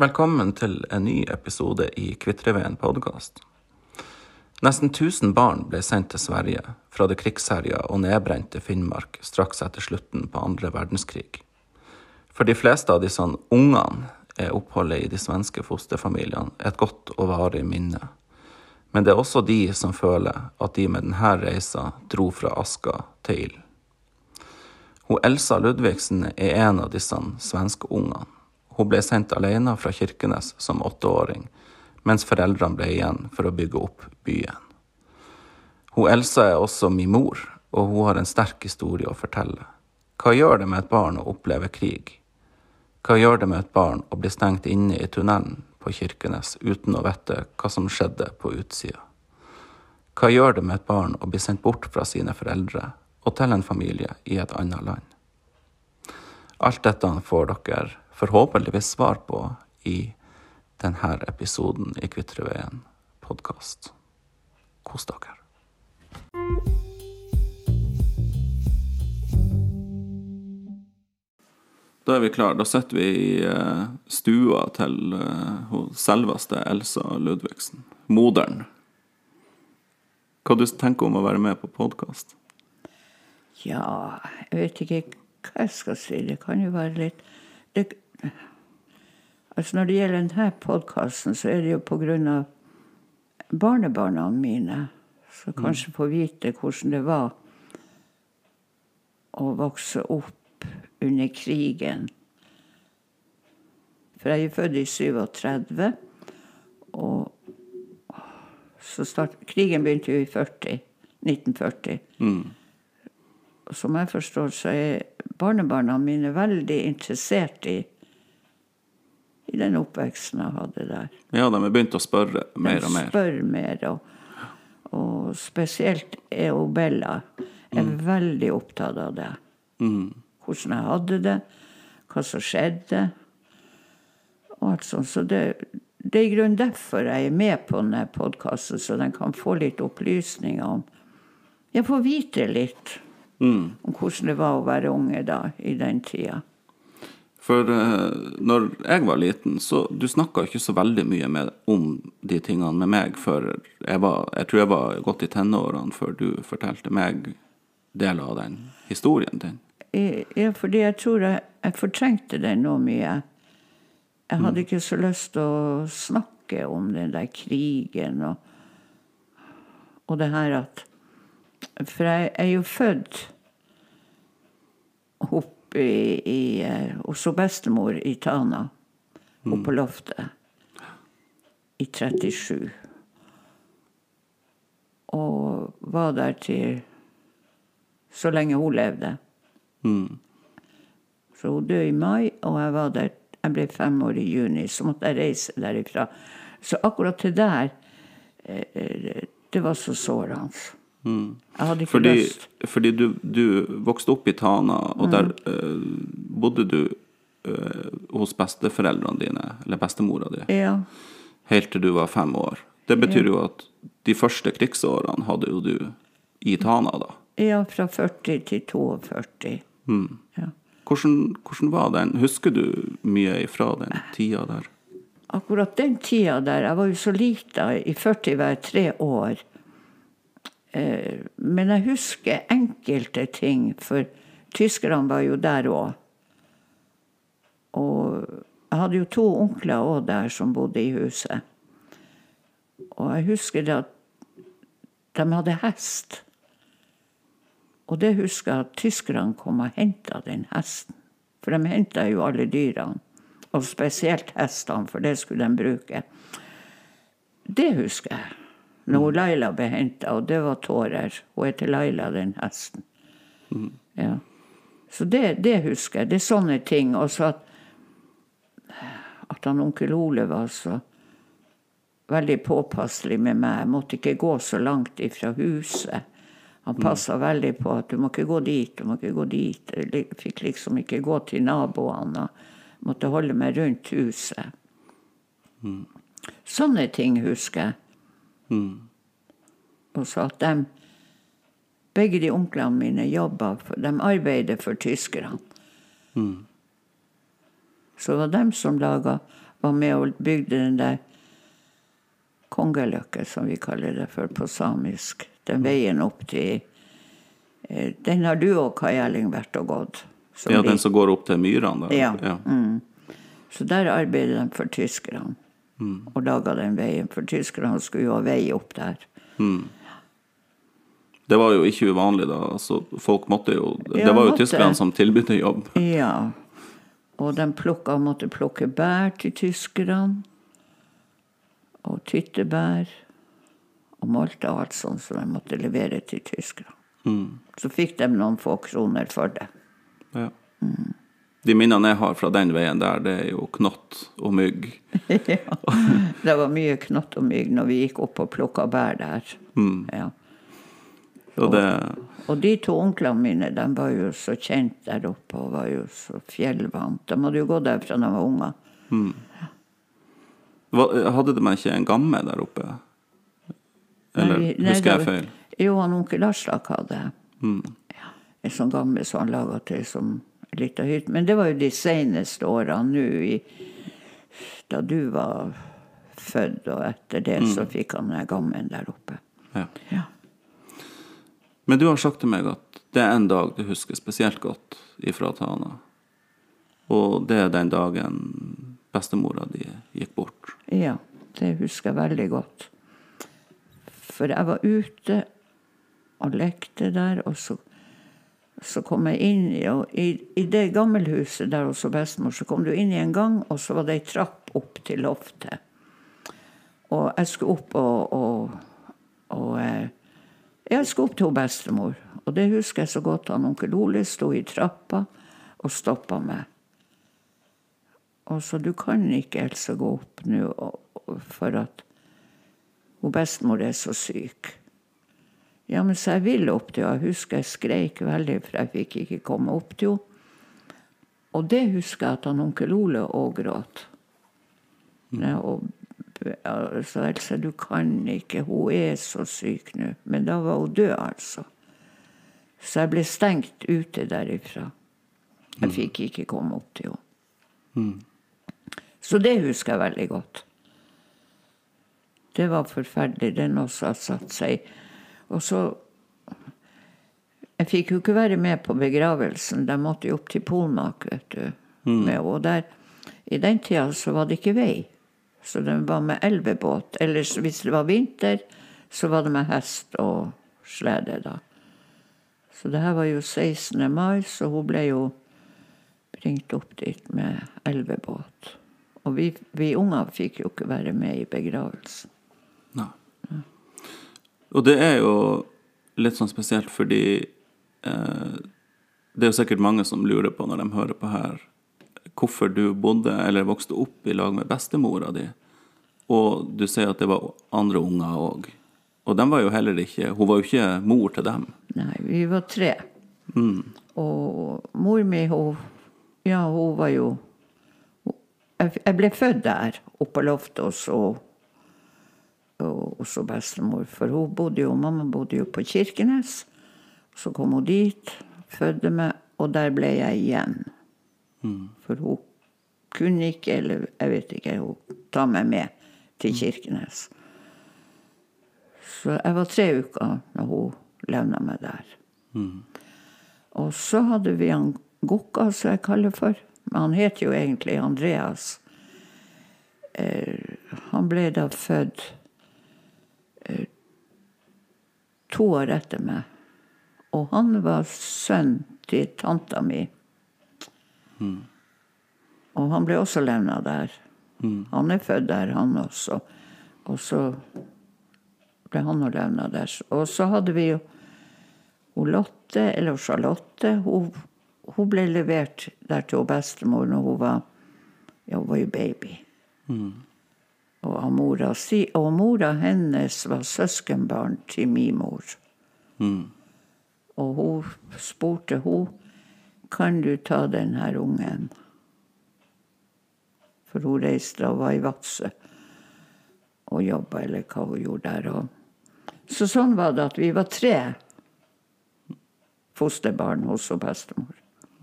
Velkommen til en ny episode i Kvitreveien podkast. Nesten 1000 barn ble sendt til Sverige fra det krigsherja og nedbrente Finnmark straks etter slutten på andre verdenskrig. For de fleste av disse ungene er oppholdet i de svenske fosterfamiliene et godt og varig minne. Men det er også de som føler at de med denne reisa dro fra aska til ild. Elsa Ludvigsen er en av disse svenske ungene. Hun ble sendt alene fra Kirkenes som åtteåring, mens foreldrene ble igjen for å bygge opp byen. Hun Elsa er også min mor, og hun har en sterk historie å fortelle. Hva gjør det med et barn å oppleve krig? Hva gjør det med et barn å bli stengt inne i tunnelen på Kirkenes uten å vite hva som skjedde på utsida? Hva gjør det med et barn å bli sendt bort fra sine foreldre og til en familie i et annet land. Alt dette får dere forhåpentligvis svar på i denne episoden i Kvitreveien podkast. Kos dere. Da er vi klare. Da sitter vi i eh, stua til uh, selveste Elsa Ludvigsen, moderen. Hva du tenker om å være med på podkast? Ja, jeg vet ikke hva jeg skal si. Det kan jo være litt det, Altså Når det gjelder denne podkasten, så er det jo av barnebarna mine som mm. kanskje få vite hvordan det var å vokse opp under krigen. For jeg er født i 37, og så start, krigen begynte jo i 40, 1940. Mm som jeg forstår, så er barnebarna mine veldig interessert i, i den oppveksten jeg hadde der. Ja, de har begynt å spørre mer og mer. De spør mer, og, og spesielt er og Bella er mm. veldig opptatt av det. Mm. Hvordan jeg hadde det, hva som skjedde, og alt sånt. Så det, det er i grunnen derfor jeg er med på denne podkasten, så den kan få litt opplysninger om Jeg får vite litt Mm. Om hvordan det var å være unge da, i den tida. For uh, når jeg var liten, så Du snakka ikke så veldig mye med, om de tingene med meg før jeg var Jeg tror jeg var godt i tenårene før du fortalte meg deler av den historien din. Ja, fordi jeg tror jeg, jeg fortrengte den nå mye. Jeg hadde mm. ikke så lyst til å snakke om den der krigen og, og det her at for jeg er jo født opp i, i eh, hos bestemor i Tana, oppe på mm. loftet, i 37. Og var der til så lenge hun levde. Mm. Så hun døde i mai, og jeg var der jeg ble fem år i juni, så måtte jeg reise derifra. Så akkurat det der, eh, eh, det var så sårende. Mm. Jeg hadde ikke fordi, lyst. Fordi du, du, vokste opp i Tana, og mm. der uh, bodde du uh, hos besteforeldrene dine, eller bestemora di, ja. helt til du var fem år. Det betyr ja. jo at de første krigsårene hadde jo du i Tana, da? Ja, fra 40 til 42. Mm. Ja. Hvordan, hvordan, var den? Husker du mye ifra den tida der? Akkurat den tida der Jeg var jo så lita. I 40 var jeg tre år. Eh, men jeg husker enkelte ting, for tyskerne var jo der òg. Og jeg hadde jo to onkler òg der som bodde i huset. Og jeg husker at de hadde hest. Og det husker jeg at tyskerne kom og henta den hesten. For de henta jo alle dyrene. Og spesielt hestene, for det skulle de bruke. Det husker jeg når Laila ble henta, og det var tårer. Hun heter Laila, den hesten. Mm. Ja. Så det, det, husker jeg. Det er sånne ting. Og så at, at han onkel Ole var så veldig påpasselig med meg. Jeg måtte ikke gå så langt ifra huset. Han passa mm. veldig på at du må ikke gå dit, du må ikke gå dit. Jeg fikk liksom ikke gå til naboene. Jeg Måtte holde meg rundt huset. Mm. Sånne ting husker jeg. Mm. Og så at de Begge de onklene mine jobba De arbeider for tyskerne. Mm. Så det var dem som laga var med og bygde den der Kongeløkka, som vi kaller det for på samisk. Den veien opp til eh, Den har du og Kai Erling, vært og gått. Ja, den som går opp til myrene Ja. Ja. Mm. Så der arbeider de for tyskerne. Og laga den veien, for tyskerne skulle jo ha vei opp der. Det var jo ikke uvanlig da. Altså, folk måtte jo Det Ja, var jo måtte. tyskerne som tilbød jobb. Ja. Og de plukka, måtte plukke bær til tyskerne. Og tyttebær. Og molte og alt sånt som de måtte levere til tyskerne. Så fikk de noen få kroner for det. Ja. De minnene jeg har fra den veien der, det er jo knott og mygg. ja. Det var mye knott og mygg når vi gikk opp og plukka bær der. Ja. Og Og de to onklene mine de var jo så kjent der oppe og var jo så fjellvant. De hadde jo gått der fra de var unger. Hva- Hadde de ikke en gamme der oppe? Eller Nei, nei, husker jeg feil? Jo, han onkel Aslak hadde ja, en sånn gamme som han laga til som en av hytte. Men det var jo de seneste årene nå i Da du var født, og etter det så fikk han den gammen der oppe. Ja. Ja. Men du har sagt til meg at det er en dag du husker spesielt godt ifra Tana. Og det er den dagen bestemora di gikk bort. Ja, det husker jeg veldig godt. For jeg var ute og lekte der, og så, så kom jeg inn i, i, i det gammelhuset der hos bestemor, så kom du inn i en gang, og så var det ei trapp opp til loftet. Og jeg skulle opp og, og, og eh, Jeg skulle opp til bestemor, og det husker jeg så godt. Han onkel Ole sto i trappa og stoppa meg. Og så du kan ikke Else gå opp nå for at hun bestemor er så syk. Ja, men så jeg vil opp til henne. Jeg husker jeg skreik veldig, for jeg fikk ikke komme opp til henne. Og det husker jeg at han onkel Ole òg gråt. Ja, og, altså, Else, du kan ikke. Hun er så syk nå. Men da var hun død, altså. Så jeg ble stengt ute derifra. Jeg fikk ikke komme opp til henne. Så det husker jeg veldig godt. Det var forferdelig. Den også har satt seg. Og så Jeg fikk jo ikke være med på begravelsen. De måtte jo opp til Polmak, vet du. Med, og der, I den tida så var det ikke vei. Så de var med elvebåt. Eller hvis det var vinter, så var det med hest og slede, da. Så det her var jo 16. mai, så hun ble jo bringt opp dit med elvebåt. Og vi, vi unger fikk jo ikke være med i begravelsen. Nei. Og det er jo litt sånn spesielt fordi eh, det er jo sikkert mange som lurer på når de hører på her, hvorfor du bodde eller vokste opp i lag med bestemora di. Og du sier at det var andre unger òg. Og de var jo heller ikke Hun var jo ikke mor til dem. Nei, vi var tre. Og mor mi, hun Ja, hun var jo Jeg jeg ble født der, oppe på loftet hos og, og, hos bestemor. For hun bodde jo, mamma bodde jo på Kirkenes. Så kom hun dit, fødte meg, og der ble jeg igjen. For hun kunne ikke, eller jeg vet ikke, hun ta meg med til Kirkenes. Så jeg var tre uker når hun levna meg der. Og så hadde vi han Gokka, som jeg kaller for. Men han het jo egentlig Andreas. Eh, han ble da født to år etter meg. Og han var sønn til tanta mi. Og han ble også levna der. Han er født der, han også. Og så ble han og levna der. Og så hadde vi jo Lotte, eller Charlotte, hun, hun ble levert der til bestemor når hun var, ja, hun var jo baby. Og, mora si, og mora hennes var søskenbarn til min mor. Og hun spurte hun, kan du ta den her ungen? For hun reiste og var i Vadsø og jobba, eller hva hun gjorde der. Og. Så sånn var det at vi var tre fosterbarn hos bestemor.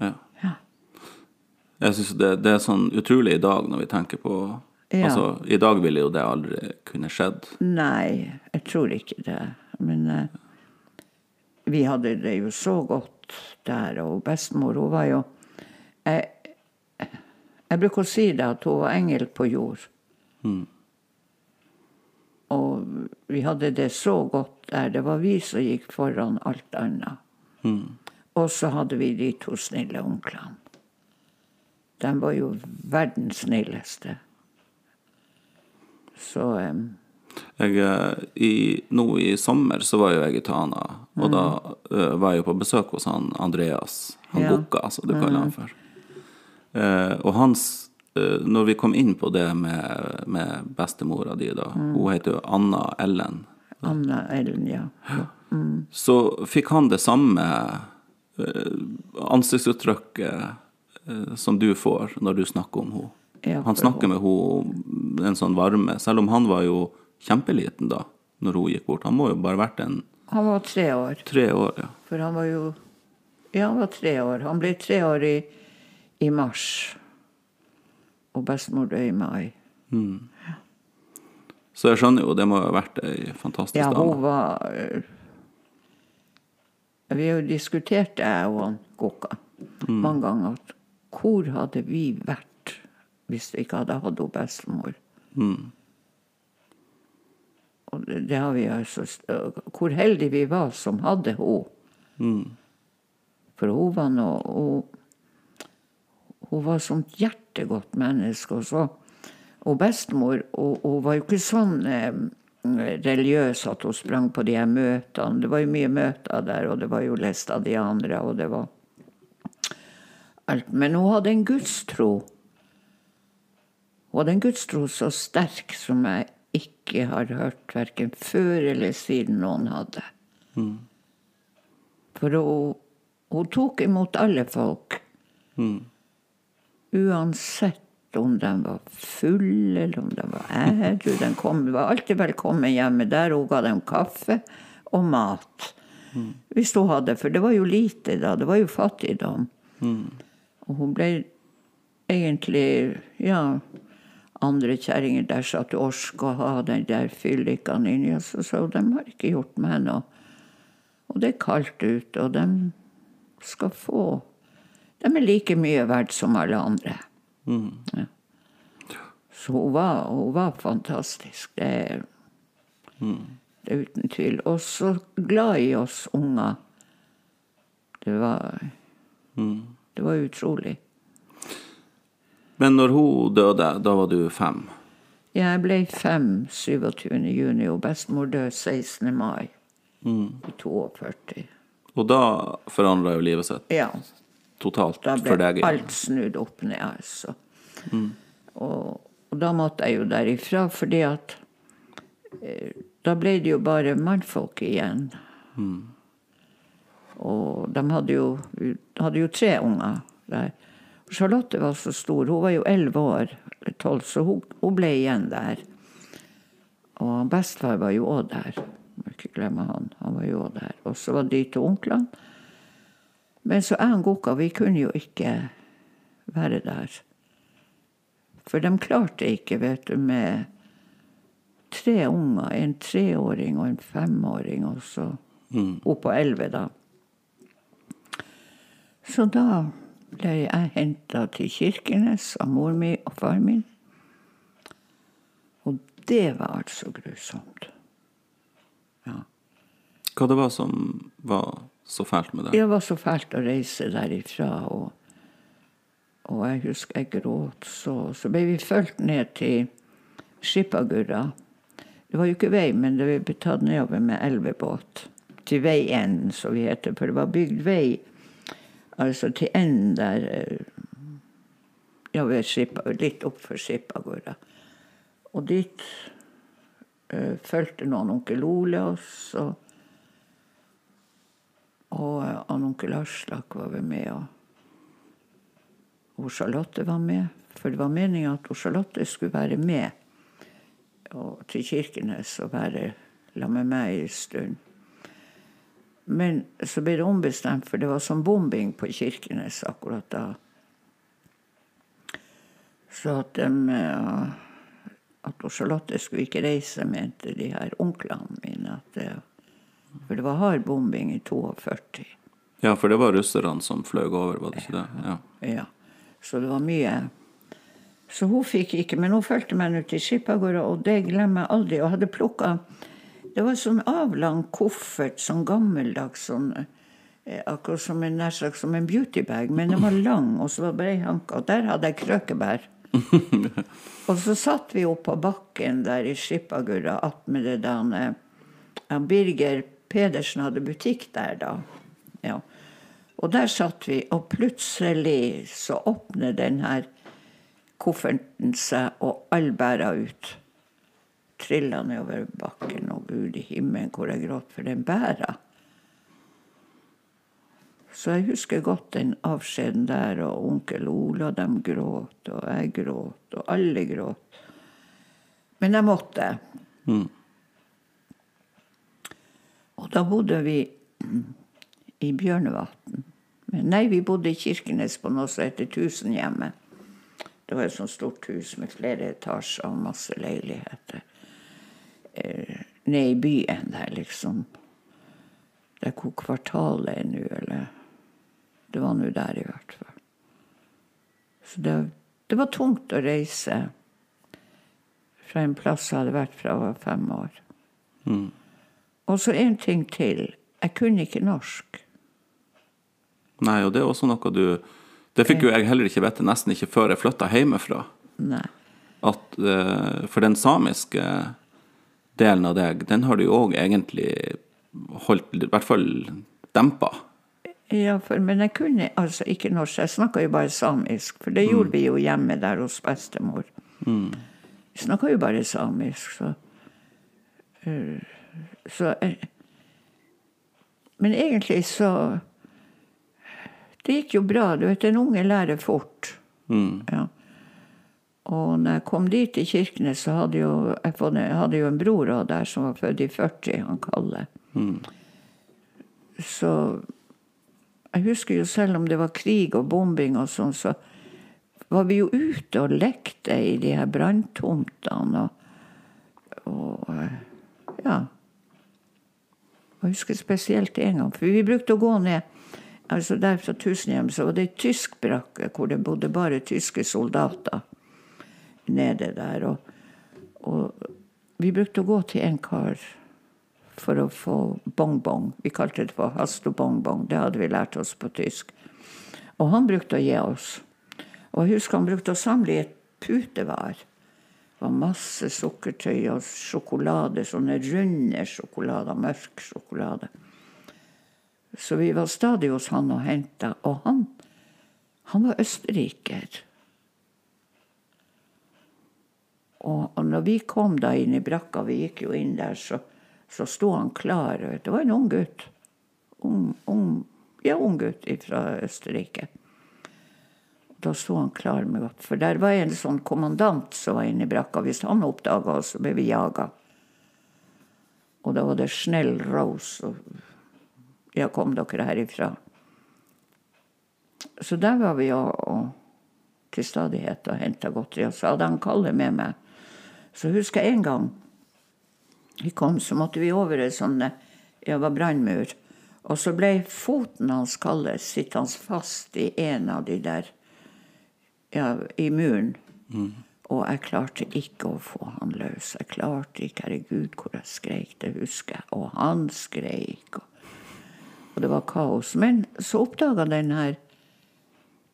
Ja. Ja. Jeg synes det, det er sånn utrolig i dag når vi tenker på Ja. Altså, I dag ville jo det aldri kunne skjedd. Nei, jeg tror ikke det. Men eh, vi hadde det jo så godt der, og bestemor, hun var jo Jeg, jeg bruker å si det at hun var engel på jord. Og vi hadde det så godt der. Det var vi som gikk foran alt annet. Og så hadde vi de to snille onklene. De var jo verdens snilleste. Så um. Jeg, eh, i, nå i sommer så var jo jeg i Tana, og da eh, var jeg på besøk hos han Andreas. Han Ja. Gokka, som du kaller han for. Uh, og hans uh, Når vi kom inn på det med, med bestemora di, da Hun heter jo Anna Ellen. Anna Ellen, ja. Så fikk han det samme ansiktsuttrykket som du får når du snakker om henne. Ja, han snakker med henne en sånn varme, selv om han var jo kjempeliten da når hun gikk bort. Han må jo bare vært en Han var tre år. tre år, ja. For han var jo Ja, han var tre år. Han ble tre år i, i mars. Og bestemor døde i mai. Så jeg skjønner jo, det må ha vært ei fantastisk Ja, hun var øh, Vi har jo diskutert jeg og han Gokka, mange ganger. at Hvor hadde vi vært hvis vi ikke hadde hatt hun bestemor? Og det, det har vi altså Hvor heldige vi var som hadde henne. For hun var noe hun, hun var sånt hjertegodt menneske. Og så og bestemor og, hun var jo ikke sånn eh, religiøs at hun sprang på de her møtene. Det var jo mye møter der, og det var jo læstadianere, og det var alt. Men hun hadde en gudstro. Hun hadde en gudstro så sterk som jeg ikke har hørt verken før eller siden noen hadde. For hun, hun tok imot alle folk. Uansett om de var fulle eller om de var ædru. De kom, var alltid velkommen hjemme der. Hun ga dem kaffe og mat. Hvis hun hadde, for det var jo lite da. Det var jo fattigdom. Og hun ble egentlig Ja, andre kjerringer der sa at du orker å ha den der fyllikene inni. Og så sa hun de har ikke gjort meg noe. Og det er kaldt ute, og de skal få De er like mye verdt som alle andre. Ja. Så hun var, hun var fantastisk. Det er, det er uten tvil. Og så glad i oss unger. Det var Det var utrolig. Men når hun døde, da var du fem. Jeg ble fem 27. juni, og bestemor døde 16. mai. I 42. Og da forandra jo livet sitt Ja. totalt Da for ble deg. igjen. alt snudd opp ned, altså. Og, og da måtte jeg jo derifra, fordi at eh, Da ble det jo bare mannfolk igjen. Og de hadde jo, hadde jo tre unger der. Charlotte var så stor, hun var jo elleve år, eller tolv, så hun, hun ble igjen der. Og bestefar var jo òg der. Må ikke glemme han. Han var jo òg der. Og så var de to onklene. Men så jeg og Goka, vi kunne jo ikke være der. For de klarte ikke, vet du, med tre unger. En treåring og en femåring, og så hun på elleve, da. Så da ble jeg henta til Kirkenes av mor mi og far min. Og det var altså grusomt. Ja. Hva det var som var så fælt med det? Det var så fælt å reise derifra. Og, og jeg husker jeg gråt så. Så ble vi fulgt ned til Skipagurra. Det var jo ikke vei, men det ble tatt nedover med elvebåt. Til veienden, som vi heter. For det var bygd vei altså til enden der eh, Ja, ved Skipa, litt oppfor Skipagurra. Og dit uh, fulgte noen onkel Ole oss. og og eh, onkel Aslak var vel med, og, og Charlotte var med. For det var meninga at Charlotte skulle være med og, til Kirkenes og være la med meg ei stund. Men så ble det ombestemt, for det var sånn bombing på Kirkenes akkurat da. Så at de eh, At Charlotte skulle ikke reise, mente de her onklene mine. Det, for det var hard bombing i 42. Ja, for det var russerne som fløy over, var det ikke det? Ja. Ja. Så det var mye Så hun fikk ikke, men hun fulgte meg nå til Skippergårda, og det glemmer jeg aldri. Og hadde plukka Det var sånn avlang koffert, sånn gammeldags sånn eh, Akkurat som en, nær sagt som en beautybag, men den var lang, og så var breihanka. Og der hadde jeg krøkebær. og så satt vi opp på bakken der i Skippagurra attmed det der eh, ja, Birger Pedersen hadde butikk der da. Ja. Og der satt vi, og plutselig så åpner den her kofferten seg, og alle bæra ut. Trilla nedover bakken, og gud i himmelen hvor jeg gråt for den bæra. Så jeg husker godt den avskjeden der, og onkel Ola, de gråt, og jeg gråt, og alle gråt. Men jeg måtte. Og da bodde vi i Bjørnevatn. Men Nei, vi bodde i Kirkenes på noe som heter Tusenhjemmet. Det var et sånt stort hus med flere etasjer og masse leiligheter. Eh, nede i byen der, liksom. Der hvor kvartalet er nå, eller Det var nå der, i hvert fall. Så det, det var tungt å reise fra en plass jeg hadde vært fra jeg var fem år. Og så en ting til. Jeg kunne ikke norsk. Nei, og det er også noe du Det fikk jo jeg heller ikke vite nesten ikke før jeg flytta hjemmefra. Nei. At eh, For den samiske delen av deg, den har du jo òg egentlig holdt i hvert fall dempa. Ja, for, men jeg kunne altså ikke norsk. Jeg snakka jo bare samisk, for det gjorde vi jo hjemme der hos bestemor. Vi snakka jo bare samisk, så eh, Så eh, Men egentlig så Det gikk jo bra. Du vet, en unge lærer fort. Ja. Og når jeg kom dit til Kirkenes, så hadde jo, jeg hadde jo en bror også der som var født i 40, han Kalle. Så jeg husker jo selv om det var krig og bombing og sånn, så var vi jo ute og lekte i de her branntomtene og, og ja. Jeg husker spesielt en gang, for vi brukte å gå ned altså Der fra Tusenhjem så var det ei tysk brakke hvor det bodde bare tyske soldater nede der. Og, og vi brukte å gå til en kar for å få bongbong. Vi kalte det for hast og bongbong. Det hadde vi lært oss på tysk. Og han brukte å gi oss. Og jeg husker han brukte å samle i et putevar. Det var masse sukkertøy og sjokolade, sånne runde sjokolader, mørk sjokolade. Så vi var stadig hos han og henta, og han, han var østerriker. Og, og når vi kom da inn i brakka, vi gikk jo inn der, så, så sto han klar. Det var en ung gutt. Ung, ung, ja, ung gutt fra Østerrike. Da sto han klar med godt. For der var en sånn kommandant som var inne i brakka. Hvis han oppdaga oss, så ble vi jaga. Og da var det Snell Rose. og Ja, kom dere herifra? Så der var vi og, til stadighet og henta godteri. Og så hadde han Kalle med meg. Så husker jeg en gang vi kom, så måtte vi over en sånn ja, var brannmur. Og så ble foten hans Kalle sittende fast i en av de der ja, i muren. Og jeg klarte ikke å få han løs. Jeg klarte ikke. Herregud, hvor jeg skreik, det husker jeg. Og han skreik. Og, og det var kaos. Men så oppdaga den her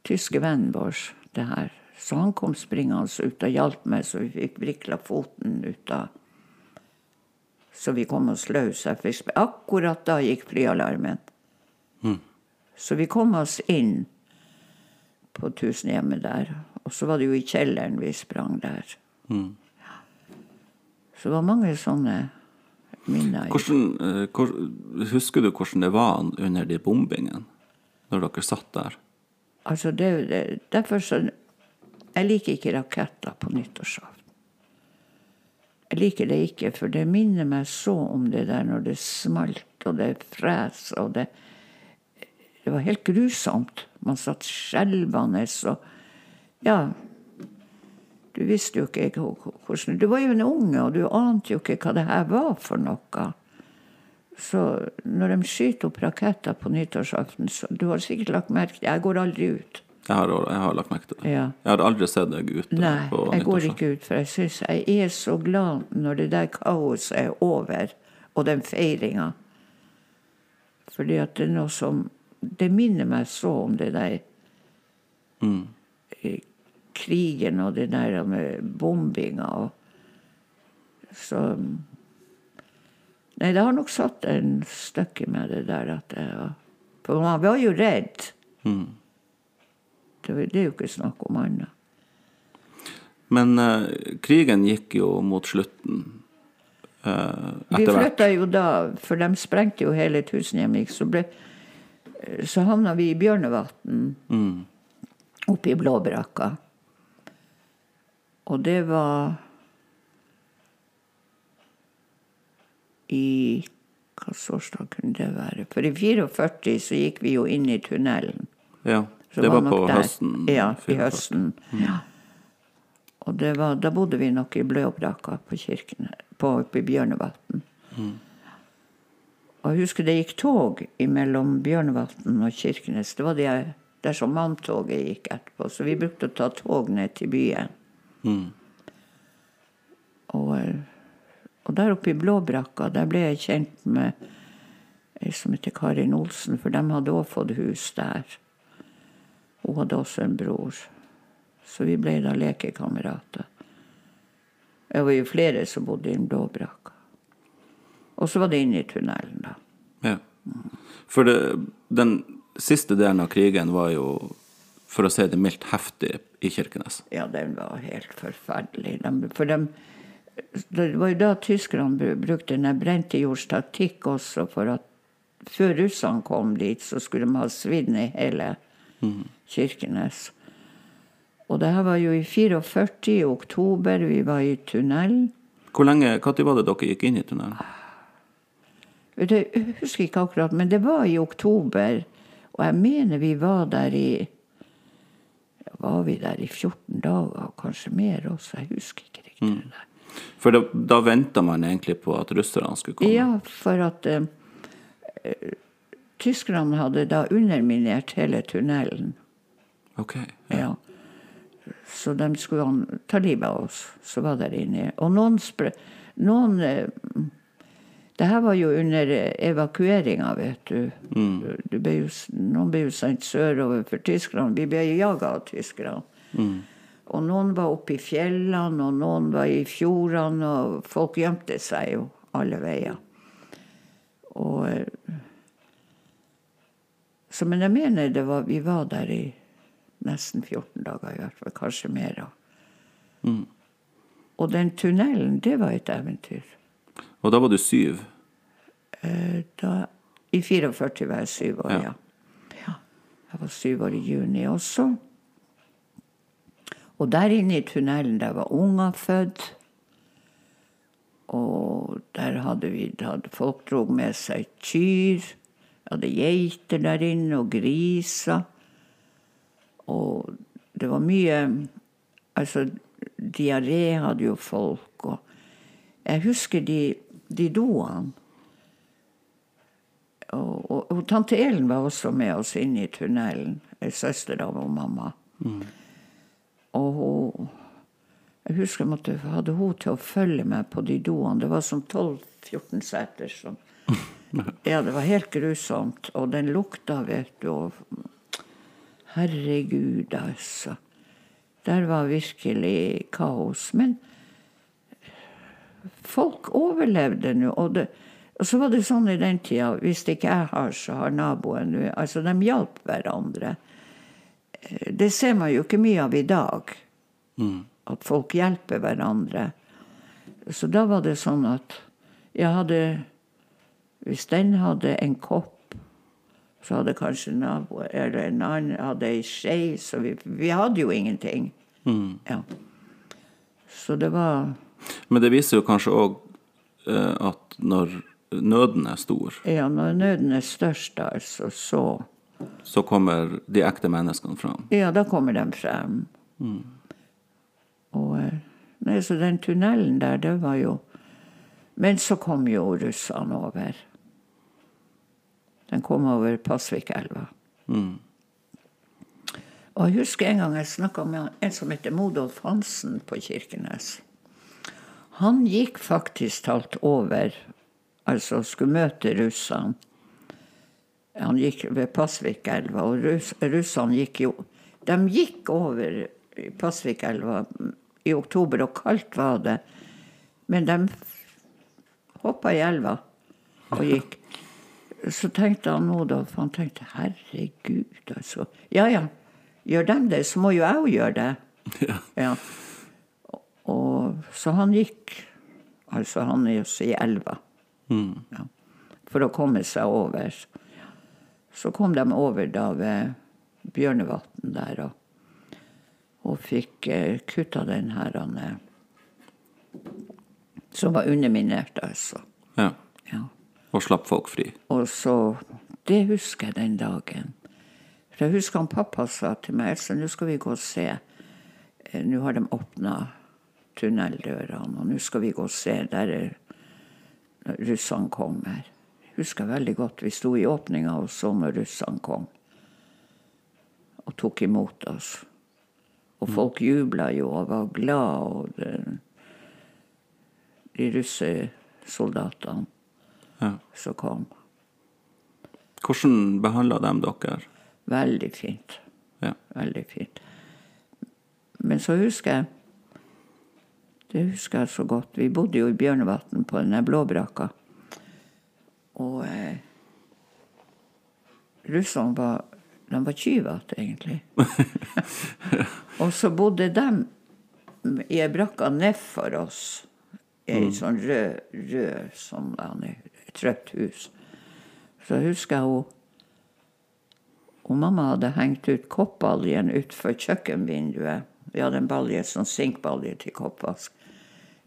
tyske vennen vår det her. Så han kom springende ut og hjalp meg, så vi fikk vrikla foten ut av Så vi kom oss løs. Akkurat da gikk flyalarmen. Så vi kom oss inn på Tusenhjemmet der. Og så var det jo i kjelleren vi sprang der. Mm. Så det var mange sånne minner. Hvordan, eh, hvor, husker du hvordan det var under de bombingene? Når dere satt der? Altså, det, det, derfor så Jeg liker ikke raketter på nyttårsaften. Jeg liker det ikke, for det minner meg så om det der når det smalt, og det fres, og det Det var helt grusomt. Man satt skjelvende og Ja. Du visste jo ikke hvordan Du var jo en unge, og du ante jo ikke hva det her var for noe. Så når de skyter opp raketter på nyttårsaften, så Du har sikkert lagt merke til Jeg går aldri ut. Jeg har, jeg har lagt merke til det. Ja. Jeg hadde aldri sett deg ute Nei, jeg går ikke ut, for jeg syns jeg er så glad når det der kaoset er over, og den feiringa. Fordi at det er noe som Det minner meg så om det der mm. Krigen og det der med bombinga og Så Nei, det har nok satt en støkk i meg, det der at jeg For man var jo redd. Det, det er jo ikke snakk om annet. Men eh, krigen gikk jo mot slutten eh, Vi etter hvert. flytta jo da, for de sprengte jo hele Tusenhjemvik, så, ble, så havna vi i Bjørnevatn. Oppe i Blåbrakka. Og det var I Hva årsdag kunne det være? For i 44 så gikk vi jo inn i tunnelen. Ja, Så det var var på der. høsten. Ja, i 44. høsten. Ja. Og det var, da bodde vi nok i Blåbrakka på kirken, på, oppe i Bjørnevatn. Og jeg husker det gikk tog mellom Bjørnevatn og Kirkenes. Det var det der som manntoget gikk etterpå. Så vi brukte å ta tog ned til byen. Og, eh, og der oppe i Blåbrakka, der ble jeg kjent med ei som heter Karin Olsen, for de hadde òg fått hus der. Hun hadde også en bror. Så vi ble da lekekamerater. Det var jo flere som bodde i Blåbrakka. Og så var det inne i tunnelen, da. Ja. For det, den siste delen av krigen var jo, for å si det mildt, heftig i Kirkenes. Ja, den var helt forferdelig. De, for de, det var jo da tyskerne bru- brukte den brentejordstaktikk også, for at før russerne kom dit, så skulle de ha svidd ned hele Kirkenes. Og det her var jo i 44, i oktober, vi var i tunnel. Hvor lenge, Når var det dere gikk inn i tunnelen? Jeg husker ikke akkurat, men det var i oktober. Og jeg mener vi var der i Var vi der i 14 dager, kanskje mer også? Jeg husker ikke riktig. det der. For da, da venta man egentlig på at russerne skulle komme. Ja, for at eh, tyskerne hadde da underminert hele tunnelen. Ok. Ja. Så de skulle ta livet av oss som var der inne. Og noen spre... Noen eh, Det her var jo under eh, evakueringa, vet du. du ble jo, noen ble jo sendt sørover for tyskerne. Vi ble jaga av tyskerne. Og noen var oppe i fjellene, og noen var i fjordene, og folk gjemte seg jo alle veier. Og eh, så, Men jeg mener det var, vi var der i nesten 14 dager, i hvert fall. Kanskje mer. Mm. Og den tunnelen, det var et eventyr. Og da var du syv. Eh, Da, I 44 var jeg syv år, Ja. ja. ja. Jeg var syv år i juni også. Og der inne i tunnelen, der var unger født. Og der hadde vi hadde, Folk dro med seg kyr. Hadde geiter der inne, og griser. Og det var mye Altså, diaré hadde jo folk, og Jeg husker de, de doene. Og, og, og tante Elen var også med oss inn i tunnelen. Ei søster av mamma. Og hun Jeg husker jeg måtte, hadde hun til å følge meg på de doene. Det var som 12-14 seter. Som, ja, det var helt grusomt. Og den lukta, vet du. Og, herregud, altså. Der var virkelig kaos. Men folk overlevde nå. Og, og så var det sånn i den tida hvis ikke jeg har, så har naboen. nå. Altså, de hjalp hverandre. Eh, Det ser man jo ikke mye av i dag. At folk hjelper hverandre. Så da var det sånn at jeg hadde Hvis den hadde en kopp, så hadde kanskje naboen eller en annen hadde ei skje. Så vi, vi hadde jo ingenting. Ja. Så det var Men det viser jo kanskje òg at når nøden er stor, Ja, når nøden er størst, altså, så så kommer de ekte menneskene fram. Ja, da kommer de frem. Og eh, nei, så den tunnelen der, det var jo Men så kom jo russerne over. Den kom over Pasvikelva. Og jeg husker en gang jeg snakka med en som heter Modolf Hansen på Kirkenes. Han gikk faktisk talt over, altså skulle møte russene. Han gikk ved Pasvikelva, og russ, russene gikk jo De gikk over Pasvikelva i oktober, og kaldt var det. Men de hoppa i elva og gikk. Så tenkte han nå, da, for han tenkte, herregud, altså. Ja ja, gjør dem det, så må jo jeg òg gjøre det. Ja. Ja. Og, så han gikk altså han er også i elva ja, for å komme seg over. Så kom de over da ved Bjørnevatn der og, og fikk eh, kutta den her han, eh, som var underminert, altså. ja. Ja. Og slapp folk fri. Og så Det husker jeg den dagen. For jeg husker han pappa sa til meg Else, nå skal vi gå og se. Eh, Nå har de åpna tunneldørene, og nå skal vi gå og se. Der er russerne kommer. Jeg husker veldig godt vi sto i åpninga og så når russene kom. Og tok imot oss. Og folk jubla jo og var glad, og de, de russesoldatene Ja. som kom. Hvordan behandla de dere? Veldig fint. Ja. Veldig fint. Men så husker jeg Det husker jeg så godt. Vi bodde jo i Bjørnevatn på den der blåbrakka. Og eh, russerne var De var tyvete, egentlig. og så bodde de i ei brakka nedfor oss. I mm. sånn rød, rød sånn rødt hus. Så husker jeg hun og mamma hadde hengt ut koppbaljen utfor kjøkkenvinduet. Vi hadde en balje, sånn sinkbalje til koppvask.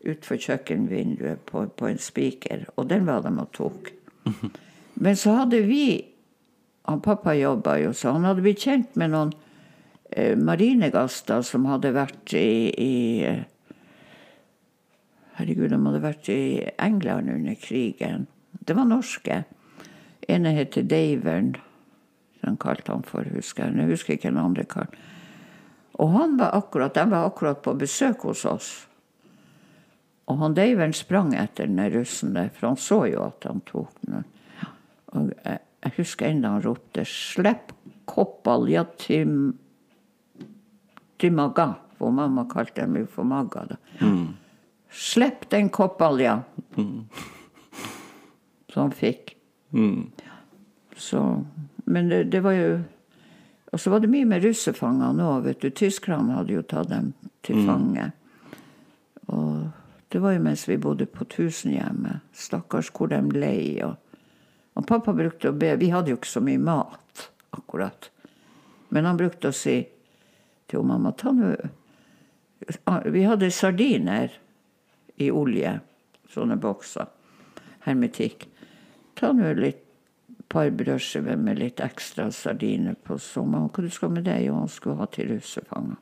Utfor kjøkkenvinduet på, på en spiker. Og den var de og tok. Men så hadde vi han Pappa jobba jo, så han hadde blitt kjent med noen eh, marinegaster som hadde vært i, i eh, Herregud, de hadde vært i England under krigen. Det var norske. ene heter Davern. Den kalte han for, husker jeg. Jeg husker ikke den andre karen. Og han var akkurat, de var akkurat på besøk hos oss. Og han Davern sprang etter den russen der, for han så jo at han tok den. Og jeg, jeg husker ennå han ropte 'slipp koppalja til, til Maga'. For mamma kalte dem jo for Maga. da. Slipp den koppalja! Så han fikk. Så, men det, det var jo Og så var det mye med russefanger nå. vet du. Tyskerne hadde jo tatt dem til fange. Og det var jo mens vi bodde på Tusenhjemmet. Stakkars hvor de lei. Og, og pappa brukte å be Vi hadde jo ikke så mye mat, akkurat. Men han brukte å si til mamma ta nå Vi hadde sardiner i olje. Sånne bokser. Hermetikk. Ta nå litt par brødskiver med litt ekstra sardiner på sommeren. Hva du skal med det? Jo, han skulle ha til russefanger.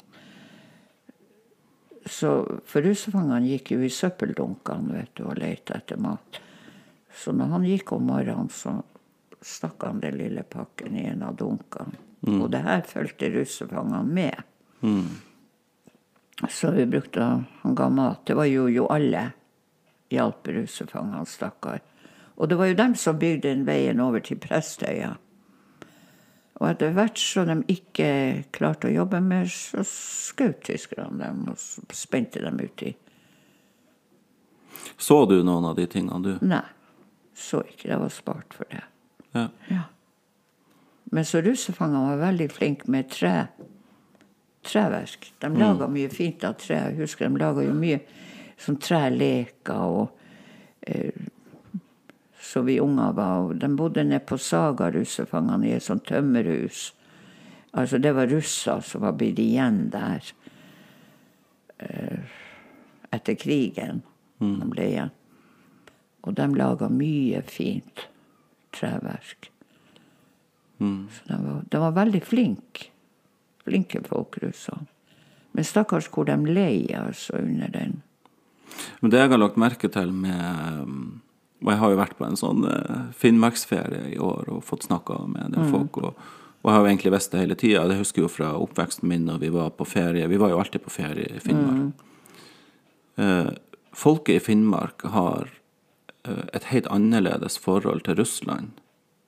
Så, for russefangene gikk jo i søppeldunkene vet du, og lette etter mat. Så når han gikk om morgenen, så stakk han den lille pakken i en av dunkene. Og det her fulgte russefangene med. Så vi brukte Han ga mat. Det var jo, jo alle hjalp russefangene, stakkar. Og det var jo dem som bygde den veien over til Prestøya. Og etter hvert som de ikke klarte å jobbe mer, så skjøt tyskerne dem og spente dem uti. Så du noen av de tingene, du? Nei, så ikke. Det var spart for det. Ja. Ja. Men så russefangene var veldig flinke med tre, treverk. De laga mye fint av tre. Jeg husker de laga jo mye sånn treleker og eh, Så vi unger var De bodde nede på Saga, russefangene, i et sånt tømmerhus. Altså, det var russer som var blitt igjen der eh, etter krigen. De ble igjen. Og de laga mye fint treverk. Så de var, de var veldig flinke. Flinke folk, russerne. Men stakkars hvor de lei altså under den. Men det jeg har lagt merke til med um, Og jeg har jo vært på en sånn uh, Finnmarksferie i år og fått snakka med del folk. Og, og jeg har jo egentlig visst det hele tida. Det husker jeg jo fra oppveksten min når vi var på ferie. Vi var jo alltid på ferie i Finnmark. Eh, folket i Finnmark har eh, et helt annerledes forhold til Russland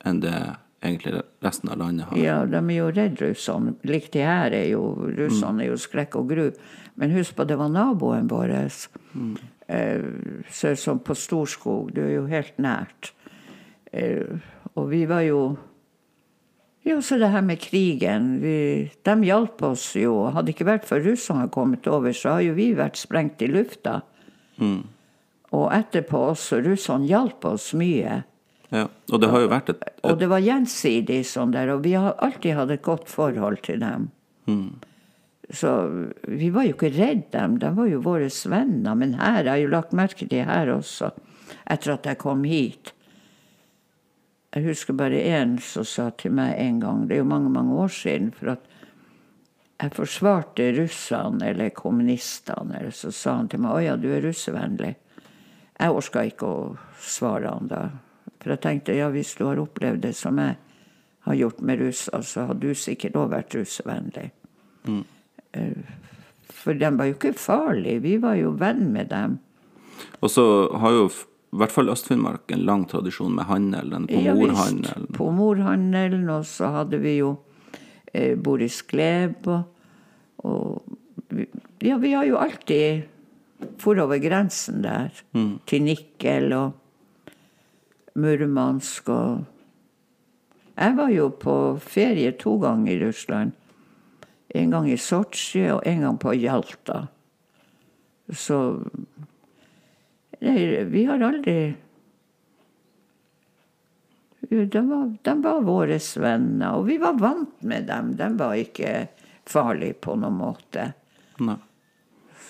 enn det egentlig resten av landet har. Ja, de er jo redd russerne. Likt de her er jo Russerne er jo skrekk og gru. Men husk på, det var naboen vår. Eh, så, som på Storskog. Det er jo helt nært. Eh, og vi var jo Ja, så det her med krigen. Vi, de hjalp oss jo. Hadde det ikke vært for russerne kommet over, så har jo vi vært sprengt i lufta. Og etterpå også. Russerne hjalp oss mye. Ja, og det har jo vært et, Og det var gjensidig sånn der, og vi har alltid hatt et godt forhold til dem. Så vi var jo ikke redd dem, de var jo våre venner. Men her, jeg har jo lagt merke til her også, etter at jeg kom hit. Jeg husker bare én som sa til meg en gang, det er jo mange, mange år siden, for at jeg forsvarte russerne eller kommunistene, eller så sa han til meg 'Å ja, du er russevennlig'. Jeg orka ikke å svare han da. For jeg tenkte ja, hvis du har opplevd det som jeg har gjort med russer, så har du sikkert òg vært russevennlig. Eh, For de var jo ikke farlige. Vi var jo venn med dem. Og så har jo i hvert fall Øst-Finnmark en lang tradisjon med handelen, på Ja, visst. morhandelen. På morhandelen, og så hadde vi jo eh, Boris Gleb og, og vi- Ja, vi har jo alltid for over grensen der. Til Nikkel og Murmansk og Jeg var jo på ferie to ganger i Russland. En gang i Sotsji og en gang på Hjalta. Så Nei, vi har aldri De var, de var våre venner, og vi var vant med dem. De var ikke farlige på noen måte. Nei.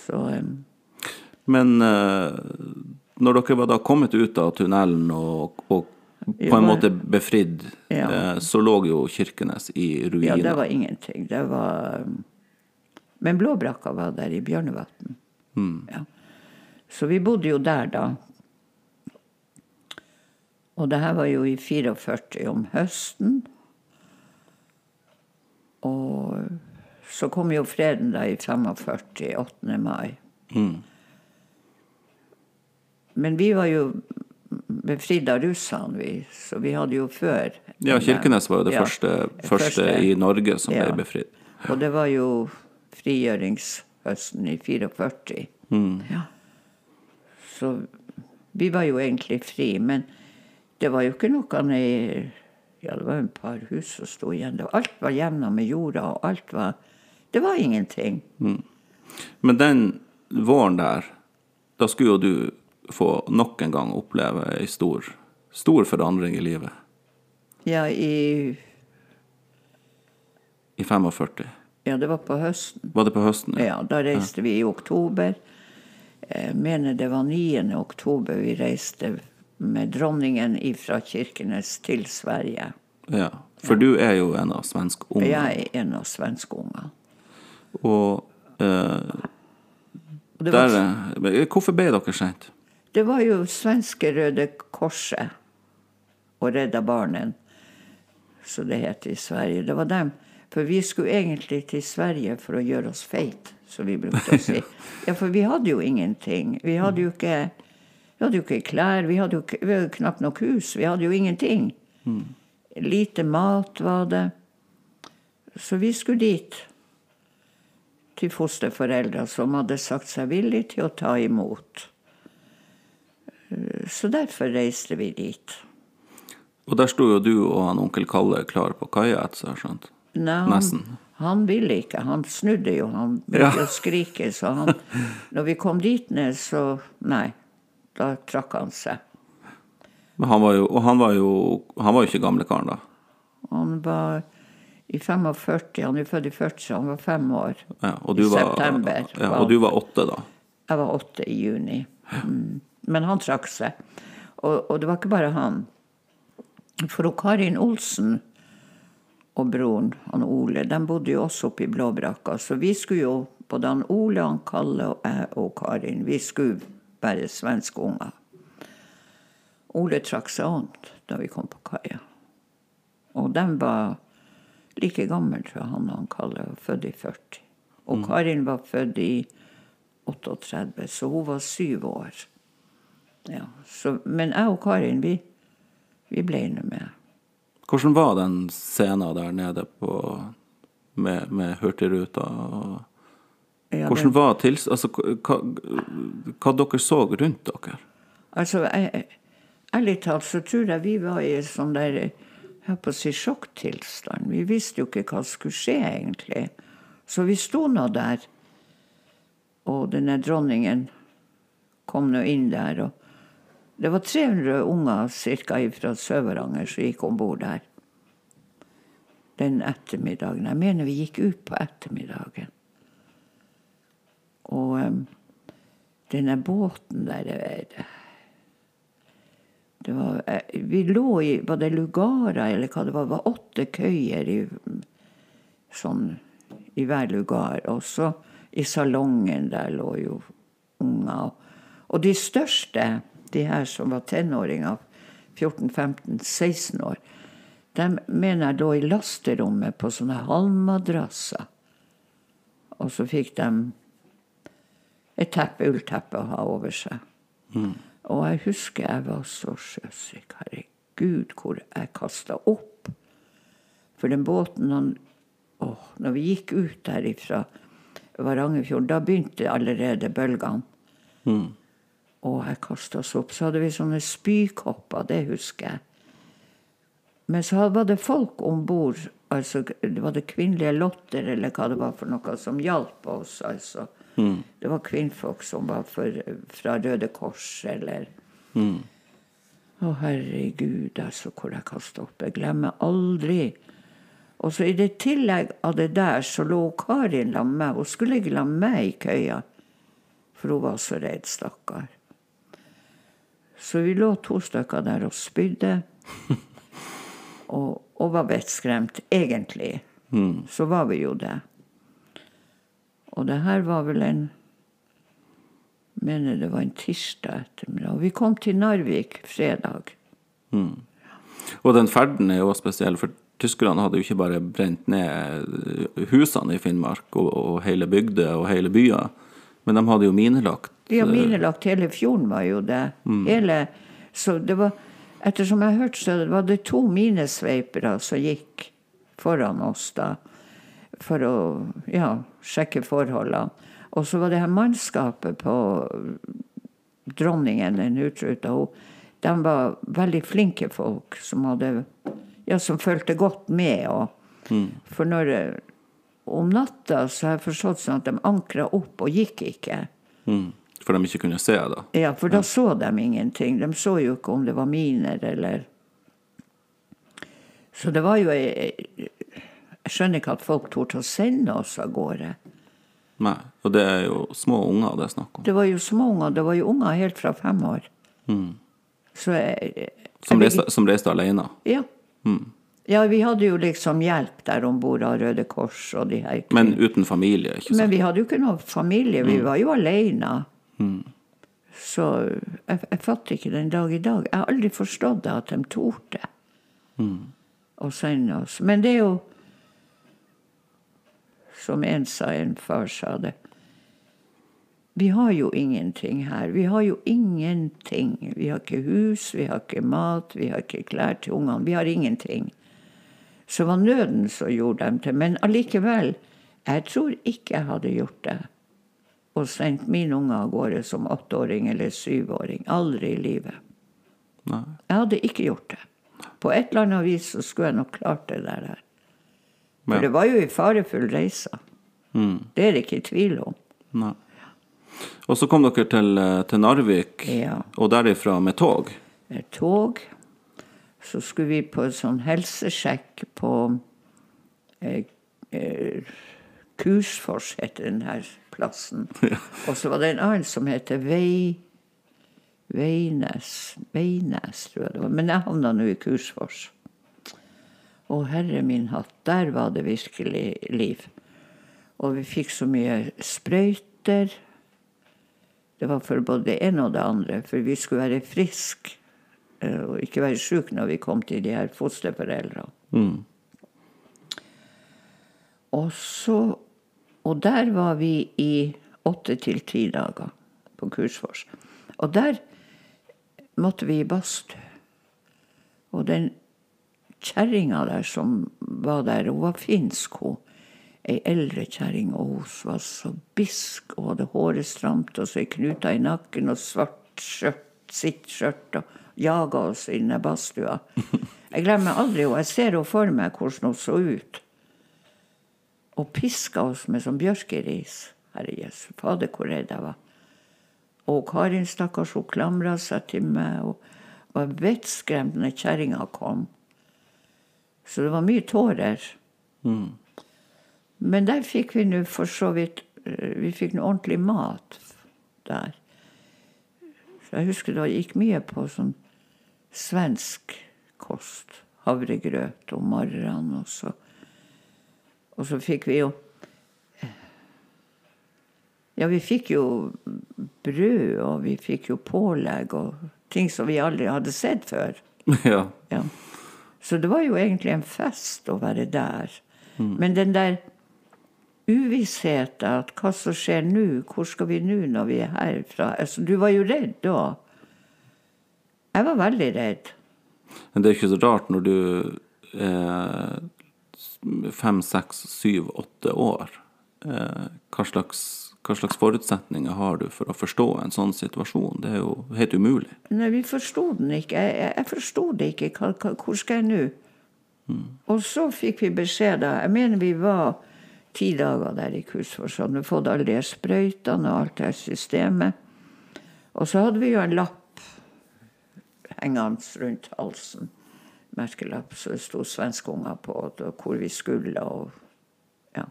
Så um... Men uh, når dere var da kommet ut av tunnelen og, og på en måte befridd, Ja. eh, så lå jo Kirkenes i ruiner. ja, det var ingenting. Det var Men Blåbrakka var der i Bjørnevatn. Ja. Så vi bodde jo der da. Og det her var jo i 44 om høsten. Og så kom jo freden da i 45, 8. mai. Men vi var jo befridd av russerne, vi. Så vi hadde jo før. Ja, Kirkenes var jo det Ja, første, første i Norge som Ja. ble befridd. Og det var jo frigjøringshøsten i 44. Ja. Så vi var jo egentlig fri, men det var jo ikke noe ned Ja, det var jo et par hus som sto igjen. Alt var jevna med jorda, og alt var Det var ingenting. Men den våren der, da skulle jo du få nok en gang oppleve ei stor, stor forandring i livet. Ja, i I 45. Ja, det var på høsten. Var det på høsten? Ja, ja da reiste vi i oktober. Jeg mener det var 9. oktober vi reiste med dronningen fra Kirkenes til Sverige. Ja. For du er jo en av svenskungene. Jeg er en av svenskungene. Og eh, der, var, Hvorfor ble dere sendt? Det var jo svenske Røde Korset og Redda Barnen, som det het i Sverige. Det var dem. For vi skulle egentlig til Sverige for å gjøre oss feit, som vi brukte å si. Ja, for vi hadde jo ingenting. Vi hadde jo ikke, vi hadde jo ikke klær, vi hadde jo, vi hadde knapt nok hus. Vi hadde jo ingenting. Lite mat var det. Så vi skulle dit. Til fosterforeldre som hadde sagt seg villig til å ta imot. Så derfor reiste vi dit. Og der sto jo du og han onkel Kalle klar på kaia, etter så jeg skjønt. Nei, han, han ville ikke. Han snudde jo. Han begynte Ja. å skrike. Så han, når vi kom dit ned, så Nei. Da trakk han seg. Men han var jo, og han var jo, han var jo ikke gamle karen da. Han var i 45. Han er født i 40, så han var fem år. Ja, I var, september ja, og du var åtte da. Jeg var åtte i juni. Mm. Men han trakk seg. Og, og det var ikke bare han. For Karin Olsen og broren, han Ole, de bodde jo også oppe i Blåbrakka. Så vi skulle jo både han Ole, han Kalle og jeg og Karin, vi skulle være svenske unger. Ole trakk seg an da vi kom på kaia. Og de var like gamle, tror jeg, han og han Kalle, var født i 40. Og Karin var født i 38, så hun var syv år. Ja, så, men jeg og Karin, vi, vi ble nå med. Hvordan var den scenen der nede på, med, med Hurtigruta? og- Ja, Hvordan var tils... Altså, hva, hva dere så rundt dere? Altså, jeg, ærlig talt så tror jeg vi var i en sånn der jeg på å si sjokktilstand. Vi visste jo ikke hva som skulle skje, egentlig. Så vi sto nå der, og denne dronningen kom nå inn der. og Det var 300 unger cirka fra Sør-Varanger som gikk om bord der den ettermiddagen. Jeg mener vi gikk ut på ettermiddagen. Og um, denne båten der det, det var, eh, Vi lå i Var det lugarer, eller hva det var? Det var åtte køyer i, sånn, i hver lugar. Og så i salongen der lå jo unger. Og de største, de her som var tenåringer, 14-15-16 år, de mener jeg lå i lasterommet på sånne halmmadrasser. Og så fikk de et teppe, ullteppe å ha over seg. Og jeg husker jeg var så sjøsyk. Herregud, hvor jeg kasta opp. For den båten han, åh, Når vi gikk ut derifra Varangerfjorden, da begynte allerede bølgene. Og jeg kasta oss opp. Så hadde vi sånne spykopper, det husker jeg. Men så var det folk om bord, altså var det kvinnelige lotter eller hva det var for noe, som hjalp oss. altså. Det var kvinnfolk som var for, fra Røde Kors eller Å, herregud, altså, hvor jeg kasta opp. Jeg glemmer aldri. Og så i det tillegg av det der, så lå Karin sammen med meg. Hun skulle ikke la meg i køya, for hun var så redd, stakkar. Så vi lå to stykker der og spydde. og, og var vettskremt, egentlig. Så var vi jo det. Og det her var vel en mener det var en tirsdag ettermiddag. Og vi kom til Narvik fredag. Og den ferden er jo spesiell, for tyskerne hadde jo ikke bare brent ned husene i Finnmark og, og hele bygder og hele byer, men de hadde jo minelagt. De har minelagt hele fjorden, var jo det. Hele, så det var, ettersom jeg hørte, så var det to minesveipere som gikk foran oss da, for å ja, sjekke forholdene. Og så var det her mannskapet på dronningen, den utruta, de var veldig flinke folk som hadde ja, som fulgte godt med. Og, For når om natta så har jeg forstått sånn at de ankra opp og gikk ikke. Mm. For de ikke kunne se, da. Ja, for da så de ingenting. De så jo ikke om det var miner eller Så det var jo Jeg skjønner ikke at folk torde å sende oss av gårde. Nei. Og det er jo små unger det er snakk om. Det var jo små unger. Det var jo unger helt fra fem år. Så jeg, Som reiste, som reiste alene. Ja. Ja, vi hadde jo liksom hjelp der om bord av Røde Kors og de her. Men uten familie, ikke sant? Men vi hadde jo ikke noe familie, vi var jo alene. Så jeg, jeg fatter ikke den dag i dag. Jeg har aldri forstått det at de torde å sende oss. Men det er jo Som en sa, en far sa det. Vi har jo ingenting her. Vi har jo ingenting. Vi har ikke hus, vi har ikke mat, vi har ikke klær til ungene. Vi har ingenting. Så var nøden som gjorde dem til. Men allikevel, jeg tror ikke jeg hadde gjort det. Og sendt min unge av gårde som åtteåring eller syvåring. Aldri i livet. Nei. Jeg hadde ikke gjort det. På et eller annet vis så skulle jeg nok klart det der. her. For Ja. det var jo en farefull reise. Det er det ikke tvil om. Nei. Og så kom dere til, eh, til Narvik, Ja. og derifra med tog. med tog. Så skulle vi på en sånn helsesjekk på eh, eh, Kursfors, heter her plassen. Og så var det en annen som heter Vei... Veines Veines, tror jeg det var. Men jeg havna nå i Kursfors. Å, herre min hatt, der var det virkelig liv. Og vi fikk så mye sprøyter. Det var for både det ene og det andre, for vi skulle være friske eh, og ikke være syke når vi kom til de her fosterforeldrene. Mm. Og så Og der var vi i åtte til ti dager på Kursfors. Og der måtte vi i badstue. Og den kjerringa der som var der, hun var finsk, hun. Ei eldre kjerring, og hun var så bisk og hadde håret stramt og så ei knuta i nakken og svart skjørt, sitt skjørt og jaga oss inn i badstua. Jeg glemmer aldri henne. Jeg ser henne for meg hvordan hun så ut. Og piska oss med sånn bjørkeris. Herre Jesu, fader, hvor redd jeg var. Og Karin, stakkars, hun klamra seg til meg og var vettskremt når kjerringa kom. Så det var mye tårer. Men der fikk vi nå for så vidt eh, Vi fikk noe ordentlig mat der. Så jeg husker det gikk mye på sånn svensk kost. Havregrøt om morgenen. Og så, og så fikk vi jo Ja, vi fikk jo brød, og vi fikk jo pålegg og ting som vi aldri hadde sett før. ja. Ja. Så det var jo egentlig en fest å være der. Men den der uvissheten at hva som skjer nå, hvor skal vi nå når vi er herfra altså, Du var jo redd da. Jeg var veldig redd. Men det er ikke så rart når du er fem, seks, syv, åtte år. Eh, hva, slags, hva slags forutsetninger har du for å forstå en sånn situasjon? Det er jo helt umulig. Nei, vi forsto den ikke. Jeg, jeg, forsto det ikke. Hvor skal jeg nå? Og så fikk vi beskjed da Jeg mener vi var ti dager der i Kursfors. Hadde fått alle de sprøytene og alt det systemet. Og så hadde vi jo en lapp hengende rundt halsen. Merkelapp. Så det sto svenske på, og hvor vi skulle. og ja.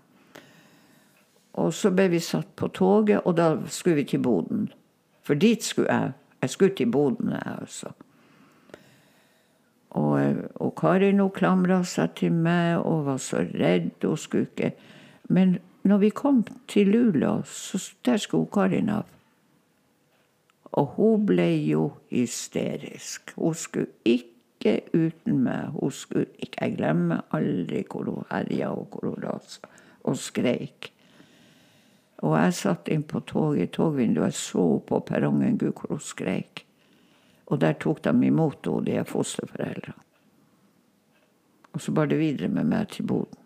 Og så ble vi satt på toget, og da skulle vi til Boden. For dit skulle jeg. Jeg skulle til Boden, jeg altså. Og, og Karin hun klamra seg til meg og var så redd. Hun skulle ikke Men når vi kom til Luleå, så der skulle Karin av. Og hun ble jo hysterisk. Hun skulle ikke uten meg. Hun skulle ikke Jeg glemmer aldri hvor hun herja og hvor hun rasa og skreik. Og jeg satt inn på toget i togvinduet og så på perrongen, gud hvor hun skreik. Og der tok de imot henne, de er fosterforeldrene. Og så bar det videre med meg til Boden.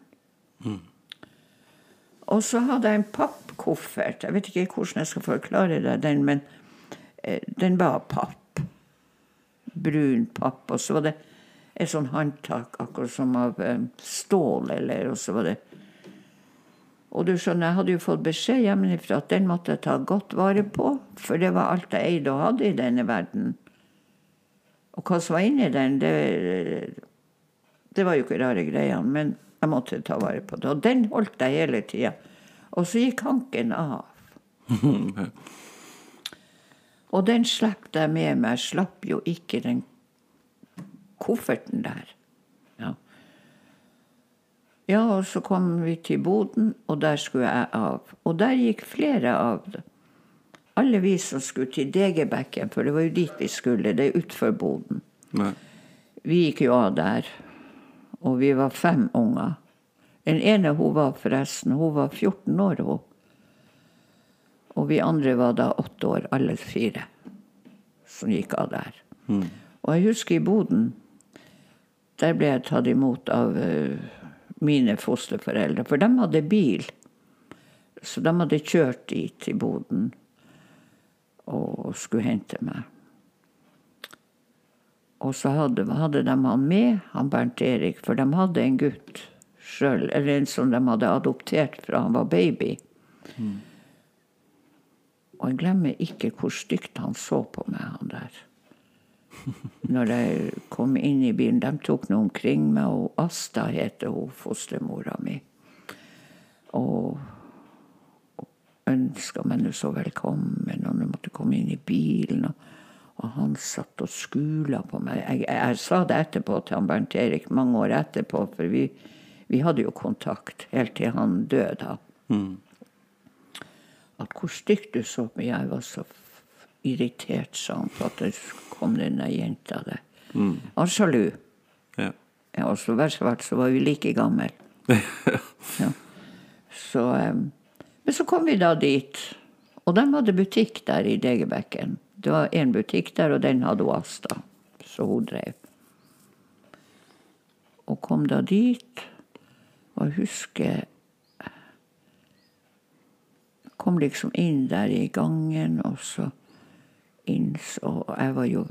Og så hadde jeg en pappkoffert. Jeg vet ikke hvordan jeg skal forklare deg den, men eh, den var papp. Brun papp. Og så var det et sånn håndtak, akkurat som av eh, stål, eller Og så var det Og du skjønner, jeg hadde jo fått beskjed hjemmefra at den måtte jeg ta godt vare på, for det var alt jeg eide og hadde i denne verden. Og hva som var inni den, det, det var jo ikke rare greiene, men jeg måtte ta vare på det. Og den holdt jeg hele tida. Og så gikk hanken av. Og den slapp jeg med meg. Jeg slapp jo ikke den kofferten der. Ja. ja, og så kom vi til Boden, og der skulle jeg av. Og der gikk flere av. det. Alle vi som skulle til Degerbekken, for det var jo dit vi skulle, det er utfor Boden. Nei. Vi gikk jo av der, og vi var fem unger. Den ene hun var forresten, hun var 14 år, hun. Og vi andre var da åtte år, alle fire, som gikk av der. Og jeg husker i Boden, der ble jeg tatt imot av eh, mine fosterforeldre, for de hadde bil. Så de hadde kjørt dit til Boden og skulle hente meg. Og så hadde, hadde de han med, han Bernt Erik, for de hadde en gutt sjøl, eller en som de hadde adoptert fra han var baby. Og jeg glemmer ikke hvor stygt han så på meg, han der. Når jeg kom inn i bilen. De tok nå omkring meg, og Asta heter hun fostermora mi. Og ønska meg nå så velkommen, og nå måtte komme inn i bilen. Og, og han satt og skula på meg. Jeg, jeg, jeg sa det etterpå til han Bernt Erik mange år etterpå, for vi, vi hadde jo kontakt helt til han døde. da. At hvor stygt du så på. Jeg var så irritert, sa han, for at det kom denne jenta der. Han var sjalu. Ja. Ja, og så verst av alt så var vi like gamle. Ja. Så, um, men så kom vi da dit, og de hadde butikk der i Degerbekken. Det var en butikk der, og den hadde Asta, så hun drev. Og kom da dit, og jeg husker Kom liksom inn der i gangen, og så inn Og jeg var jo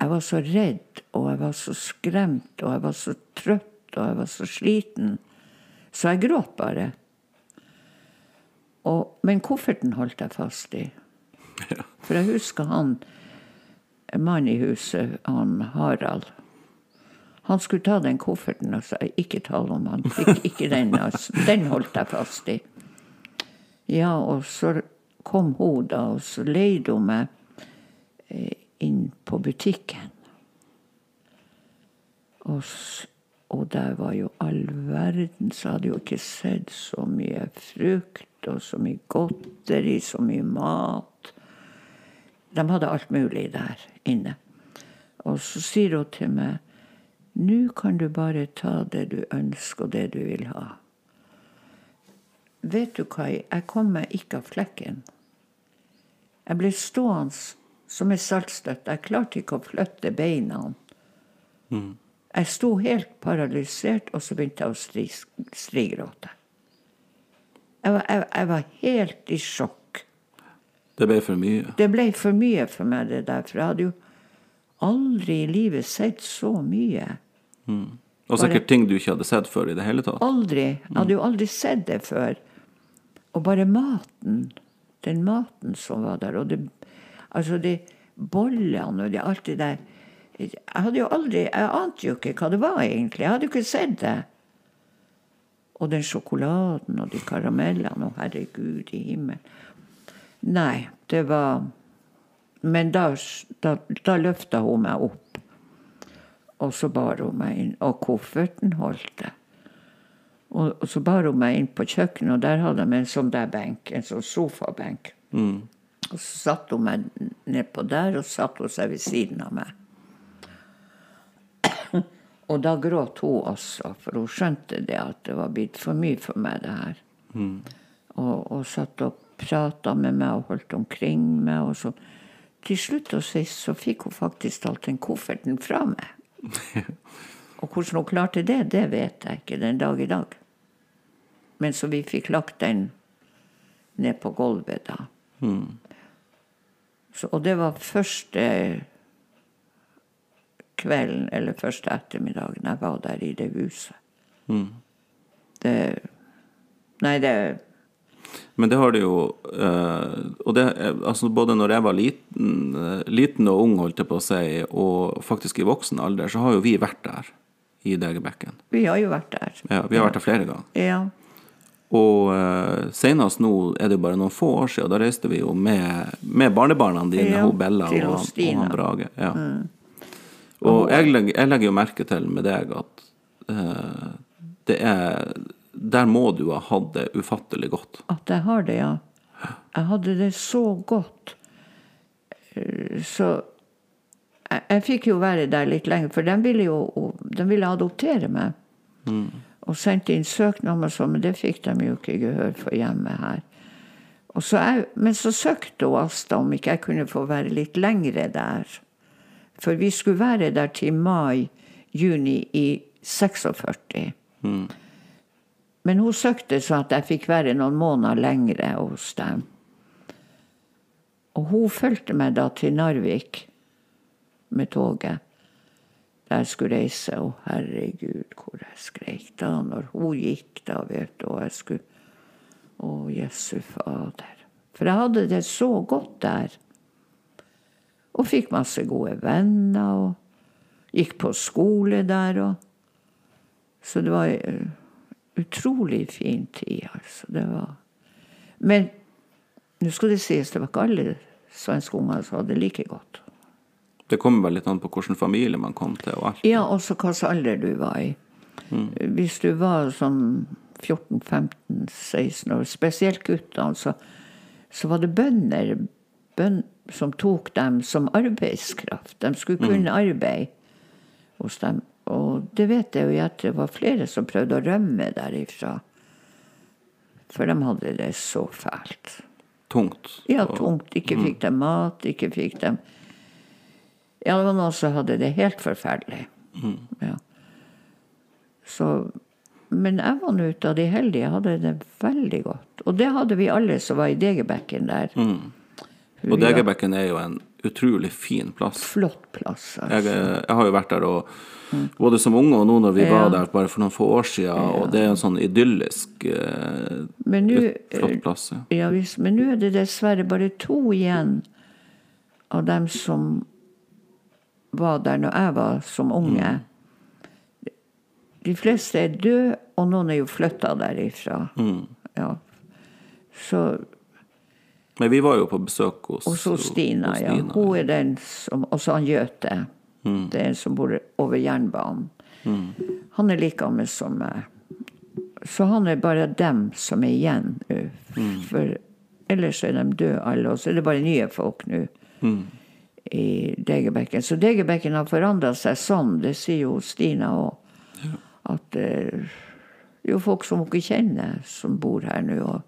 Jeg var så redd, og jeg var så skremt, og jeg var så trøtt, og jeg var så sliten. Så jeg gråt bare. Og, men kofferten holdt jeg fast i. For jeg husker han mannen i huset, han Harald. Han skulle ta den kofferten, og sa ikke tale om han fikk ikke den. Altså. Den holdt jeg fast i. Ja, og så kom hun da, og så leide hun meg eh, inn på butikken. Og, og der var jo all verden, så hadde jo ikke sett så mye frukt og så mye godteri, så mye mat. De hadde alt mulig der inne. Og så sier hun til meg nå kan du bare ta det du ønsker og det du vil ha. Vet du hva, jeg kom meg ikke av flekken. Jeg ble stående som ei saltstøtte. Jeg klarte ikke å flytte beina. Jeg sto helt paralysert, og så begynte jeg å stri, strigråte. Jeg var, jeg, jeg var helt i sjokk. Det ble for mye. Det ble for mye for meg, det der. For jeg hadde jo aldri i livet sett så mye. Og sikkert ting du ikke hadde sett før i det hele tatt. Aldri. Jeg hadde jo aldri sett det før. Og bare maten. Den maten som var der. Og det, altså de bollene og de, alt det der. Jeg hadde jo aldri, jeg ante jo ikke hva det var egentlig. Jeg hadde jo ikke sett det. Og den sjokoladen og de karamellene. Å, herregud i himmelen. Nei, det var Men da, da, da løfta hun meg opp. Og så bar hun meg inn. Og kofferten holdt jeg. Og, og så bar hun meg inn på kjøkkenet, og der hadde de en sånn der benk, en sånn sofabenk. Og så satte hun meg nedpå der, og satte hun seg ved siden av meg. Og da gråt hun også, for hun skjønte det at det var blitt for mye for meg, det her. Og, og satt og prata med meg og holdt omkring meg. Og så til slutt og sist så fikk hun faktisk talt den kofferten fra meg. Og hvordan hun klarte det, det vet jeg ikke den dag i dag. Men så vi fikk lagt den ned på gulvet da. Så, og det var første kvelden, eller første ettermiddagen jeg var der i det huset. Det Nei, det Men det har det jo eh, Og det, er- altså både når jeg var liten, eh, liten og ung, holdt jeg på å si, og faktisk i voksen alder, så har jo vi vært der i Degerbekken. Vi har jo vært der. Ja, vi har vært der flere ganger. Ja. Og uh, senest nå er det jo bare noen få år siden, da reiste vi jo med, med barnebarna dine, Ja, hun Bella og, og, han- og han Brage. Ja. Og jeg legger, jeg legger jo merke til med deg at uh, det er Der må du ha hatt det ufattelig godt. At jeg har det, ja. Jeg hadde det så godt. Eh, Så jeg, jeg fikk jo være der litt lenger, for de ville jo de ville adoptere meg. Og sendte inn søknad sånn, men det fikk de jo ikke gehør for hjemme her. Så jeg, men så søkte hun Asta om ikke jeg kunne få være litt lengre der. For vi skulle være der til mai-juni i 46. Men hun søkte så at jeg fikk være noen måneder lengre hos dem. Og hun fulgte meg da til Narvik med toget. Der skulle reise. Å, herregud, hvor jeg skreik da når hun gikk, da, vet du. Og jeg skulle Å, Jesu Fader. For jeg hadde det så godt der. Og fikk masse gode venner, og gikk på skole der og Så det var eh, utrolig fin tid, altså. Det var Men nå skal det sies, det var ikke alle svenske unger som hadde det like godt. Det kommer vel litt an på hvilken familie man kom til og alt. Ja, også hvilken alder du var i. Hvis du var sånn 14-15-16 år, spesielt guttene, så, så var det bønder bøn, som tok dem som arbeidskraft. De skulle kunne arbeide hos dem. Og det vet jeg jo at det var flere som prøvde å rømme derifra. For de hadde det så fælt. Tungt. Ja, tungt. Ikke fikk de mat, ikke fikk de Ja, det også hadde det helt forferdelig. Ja. Så Men jeg var nå ute av de heldige. Jeg hadde det veldig godt. Og det hadde vi alle som var i Degerbekken der. Og Degerbekken er jo en utrolig fin plass. Flott plass. Altså. Jeg, jeg har jo vært der og både som unge og nå når vi var der bare for noen få år siden, og det er en sånn idyllisk eh, Men nu, flott plass. Ja. Ja visst. Men nå er det dessverre bare to igjen av dem som var der når jeg var som unge. De fleste er døde, og noen er jo flytta derifra. Ja. Så Men vi var jo på besøk hos, hos, så Stina, hos ja. Hun er den som Og så han Gjøte. Det er en som bor over jernbanen. Han er like gammel som meg. Så han er bare dem som er igjen nå. For ellers er de døde alle, og så er det bare nye folk nå. I Degerbekken. Så Degerbekken har forandra seg sånn, det sier jo Stina òg. At eh, det er jo folk som hun ikke kjenner, som bor her nå. og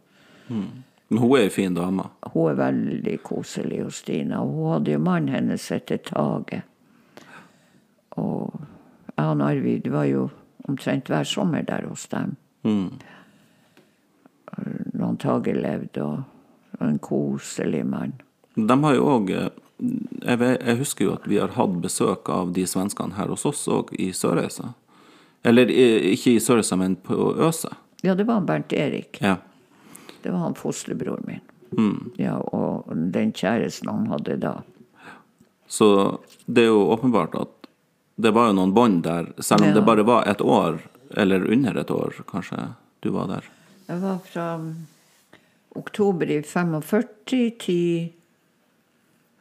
Men hun er ei fin dame. hun er veldig koselig hos Stina. Og hun hadde jo mannen hennes etter Tage. Og jeg og Arvid var jo omtrent hver sommer der hos dem. Når Tage levde, og og en koselig mann. De har jo òg jeg, husker jo at vi har hatt besøk av de svenskene her hos oss òg, i Sørreisa. Eller ikke i Sørreisa, men på Øse. Ja, det var Bernt Erik. Ja. Det var han fosterbroren min. Ja, og den kjæresten han hadde da. Så det er jo åpenbart at det var jo noen bånd der, selv om Ja. det bare var et år, eller under et år, kanskje, du var der. Jeg var fra oktober i 45 til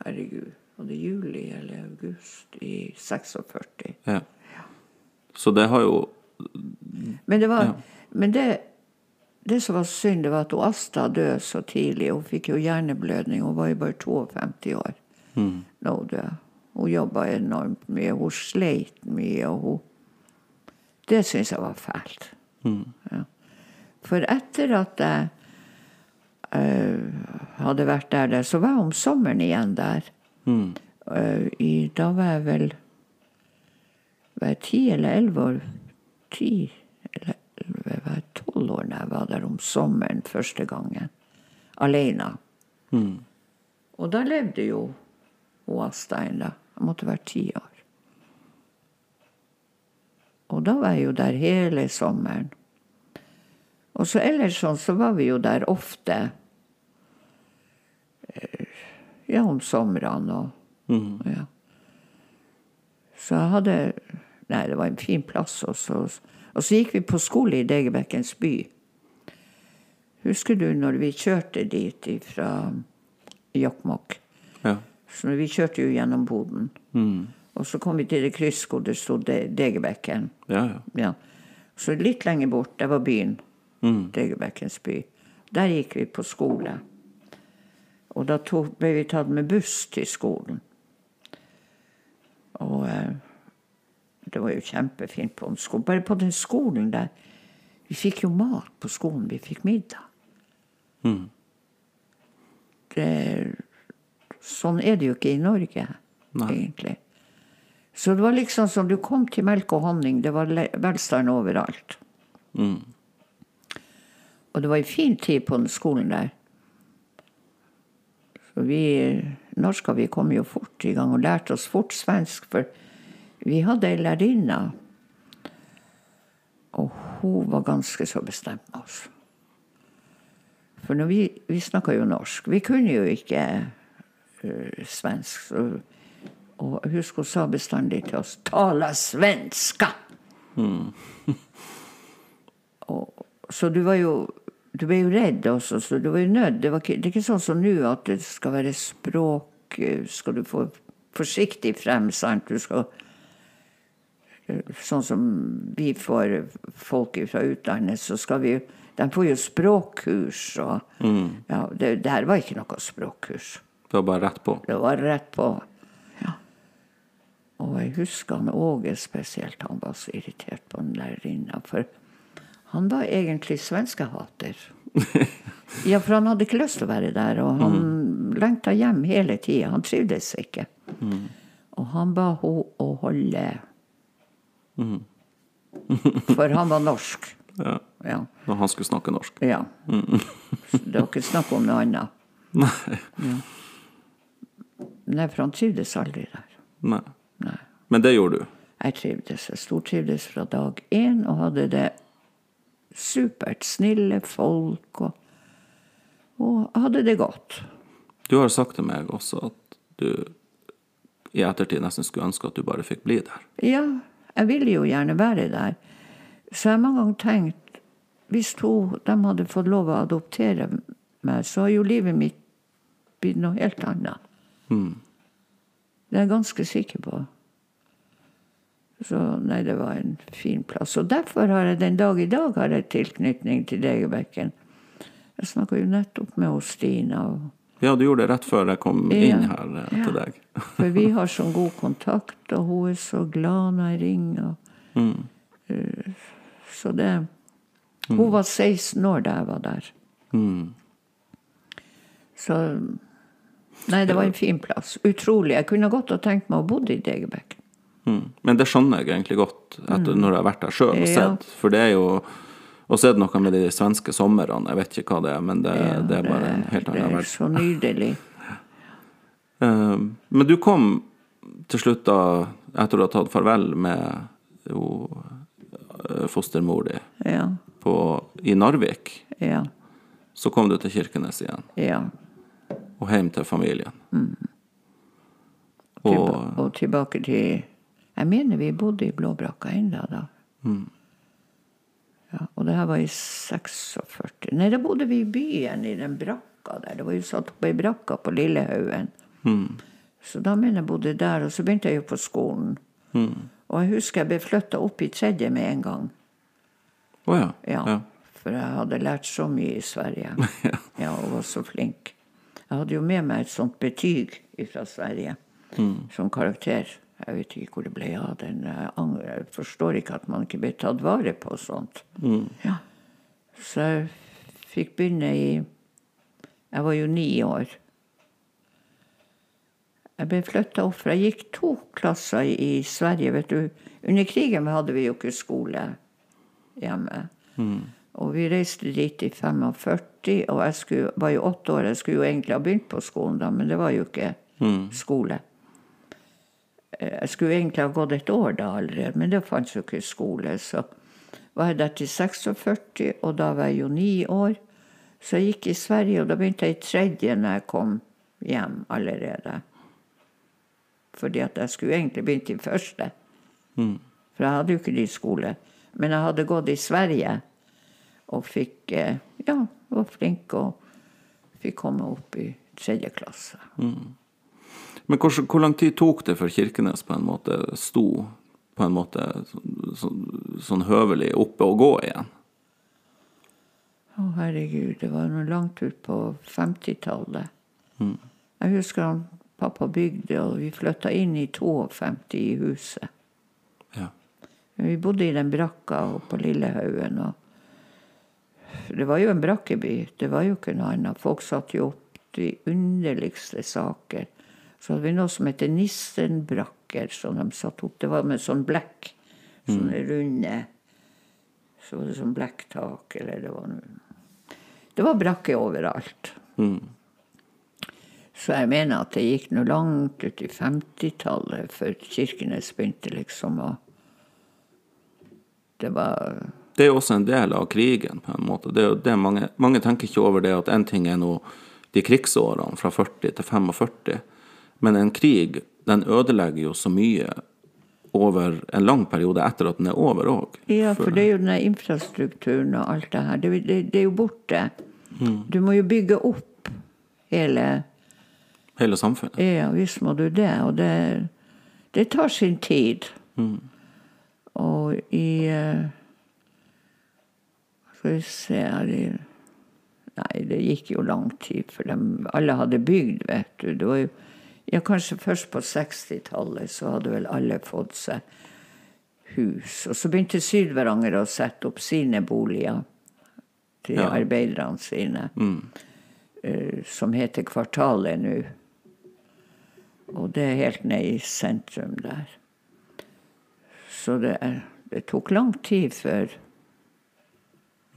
Herregud, var det juli eller august i 46? Ja. Så det har jo Men det var Men det, det som var synd, det var at Asta døde så tidlig. Hun fikk jo hjerneblødning. Hun var jo bare 52 år da hun døde. Hun jobba enormt mye. Hun sleit mye. og hun Det syns jeg var fælt. Ja. For etter at jeg hadde vært der, der, så var jeg om sommeren igjen der. Eh, i, da var jeg vel var jeg ti eller elleve år? Ti eller elleve, var jeg tolv år da jeg var der om sommeren første gangen. Alene. Og da levde jo Asta ennå. Jeg måtte være ti år. Og da var jeg jo der hele sommeren. Og så ellers sånn, så var vi jo der ofte. Ja, om somrene og ja. Så jeg hadde Nei, det var en fin plass også. Og så gikk vi på skole i Degerbekkens by. Husker du når vi kjørte dit fra Jokkmokk? Ja. Så vi kjørte jo gjennom boden. Og så kom vi til det krysset hvor det sto Degerbekken. Ja, ja. Ja. Så litt lenger bort, der var byen. Degerbekkens by. Der gikk vi på skole. Og da tok, ble vi tatt med buss til skolen. Og eh, det var jo kjempefint på en skole. Bare på den skolen der. Vi fikk jo mat på skolen. Vi fikk middag. Det, sånn er det jo ikke i Norge, egentlig. Så det var liksom som du kom til melk og honning. Det var velstand overalt. Og det var en fin tid på den skolen der. Så vi norska vi kom jo fort i gang og lærte oss fort svensk, for vi hadde ei lærerinne. Og hun var ganske så bestemt med oss. For når vi, vi snakka jo norsk. Vi kunne jo ikke uh, svensk. Så, og jeg husker hun sa bestandig til oss 'Tala svenska'! og, så du var jo du ble jo redd også, så du var jo nødt. Det, var ikke, det er ikke sånn som nå at det skal være språk eh, Skal du få forsiktig frem, sant? Du skal Sånn som vi får folk fra utlandet, så skal vi De får jo språkkurs og ja, det, det her var ikke noe språkkurs. Det var bare rett på. Det var rett på. Ja. Og jeg husker han Åge spesielt. Han var så irritert på den lærerinna. For han var egentlig svenskehater. ja, for han hadde ikke lyst til å være der. Og han mm. lengta hjem hele tida. Han trivdes ikke. Mm. Og han ba henne å holde mm. For han var norsk. Ja. Ja. Og han skulle snakke norsk. ja. Det var ikke snakk om noe annet. Nei. Nei, for han trivdes aldri der. Nei. Nei. Men det gjorde du. Jeg trivdes. Jeg stortrivdes fra dag én og hadde det supert. Snille folk og, og hadde det godt. Du har sagt til meg også at du i ettertid nesten skulle ønske at du bare fikk bli der. Ja, jeg ville jo gjerne være der. Så jeg har mange ganger tenkt hvis to, de hadde fått lov å adoptere meg, så har jo livet mitt blitt noe helt annet. Mm. Det er jeg ganske sikker på. Så nei, det var en fin plass. Og derfor har jeg den dag i dag har jeg tilknytning til Degerbekken. Jeg snakka jo nettopp med hos Stina. Ja, du gjorde det rett før jeg kom Ja. inn her ja. til deg. For vi har så god kontakt, og hun er så glad når jeg ringer. Mm. Eh, Så det Hun var 16 år da jeg var der. Mm. Så Nei, det var en fin plass. Utrolig. Jeg kunne godt ha tenkt meg å bo i Degerbekken. Mm. Men det skjønner jeg egentlig godt etter, når jeg har vært der sjøl og Ja. For det er jo Og så er det noe med de svenske somrene. Jeg vet ikke hva det er, men det, Ja, det er bare en helt det er verden. så nydelig. Eh, Men du kom til slutt da, etter du har tatt farvel med jo, eh, fostermor di Ja. i Narvik, Ja. så kom du til Kirkenes igjen, Ja. og hjem til familien. Mm. Og og tilbake til Jeg mener vi bodde i Blåbrakka ennå da. Ja, og det her var i 46. Nei, da bodde vi i byen, i den brakka der. Det var jo satt opp ei brakka på Lillehaugen. Så da mener jeg bodde der, og så begynte jeg jo på skolen. Og jeg husker jeg ble flytta opp i tredje med en gang. Å ja. Ja, ja. For jeg hadde lært så mye i Sverige. Ja. Og var så flink. Jeg hadde jo med meg et sånt betyg fra Sverige som karakter. Jeg vet ikke hvor det ble av den. Jeg forstår ikke at man ikke ble tatt vare på sånt. Ja. Så jeg fikk begynne i Jeg var jo ni år. Jeg ble flytta opp, for jeg gikk to klasser i, Sverige. vet du. Under krigen hadde vi jo ikke skole hjemme. Og vi reiste dit i 45, og jeg skulle, var jo åtte år. Jeg skulle jo egentlig ha begynt på skolen da, men det var jo ikke skole. Eh, Jeg skulle egentlig ha gått et år da allerede, men det fantes jo ikke skole. Så var jeg der til 46, og da var jeg jo ni år. Så jeg gikk i Sverige, og da begynte jeg i tredje når jeg kom hjem allerede. Fordi at jeg skulle egentlig begynt i første. For jeg hadde jo ikke de skole. Men jeg hadde gått i Sverige og fikk eh, Ja, var flink og fikk komme opp i tredje klasse. Men hvor, hvor lang tid tok det før Kirkenes på en måte sto på en måte sånn, sånn høvelig oppe og gå igjen? Å, herregud, det var noe langt ut på 50-tallet. Jeg husker han pappa bygde, og vi flytta inn i 52 i huset. Ja. Vi bodde i den brakka på Lillehaugen. og Det var jo en brakkeby. Det var jo ikke noe annet. Folk satte jo opp de underligste saker. Så hadde vi noe som heter Nissenbrakker, som de satte opp. Det var med sånn blekk. Sånne runde Så var det sånn blekktak, eller det var noe Det var brakker overalt. Så jeg mener at det gikk noe langt ut i 50-tallet før Kirkenes begynte liksom å Det var Det er jo også en del av krigen, på en måte. Det er jo det mange, mange tenker ikke over det at en ting er nå de krigsårene fra 40 til 45, men en krig den ødelegger jo så mye over en lang periode etter at den er over òg. Ja, for det er jo den infrastrukturen og alt det her. Det, det, det er jo borte. Du må jo bygge opp hele Hele samfunnet. Ja, visst må du det. Og det, det tar sin tid. Og i eh, Skal vi se her i Nei, det gikk jo lang tid, for de, alle hadde bygd, vet du. Det var jo, ja, kanskje først på 60-tallet så hadde vel alle fått seg hus. Og så begynte Syd-Varanger å sette opp sine boliger til Ja. arbeiderne sine. eh, som heter Kvartalet nå. Og det er helt ned i sentrum der. Så det, det tok lang tid før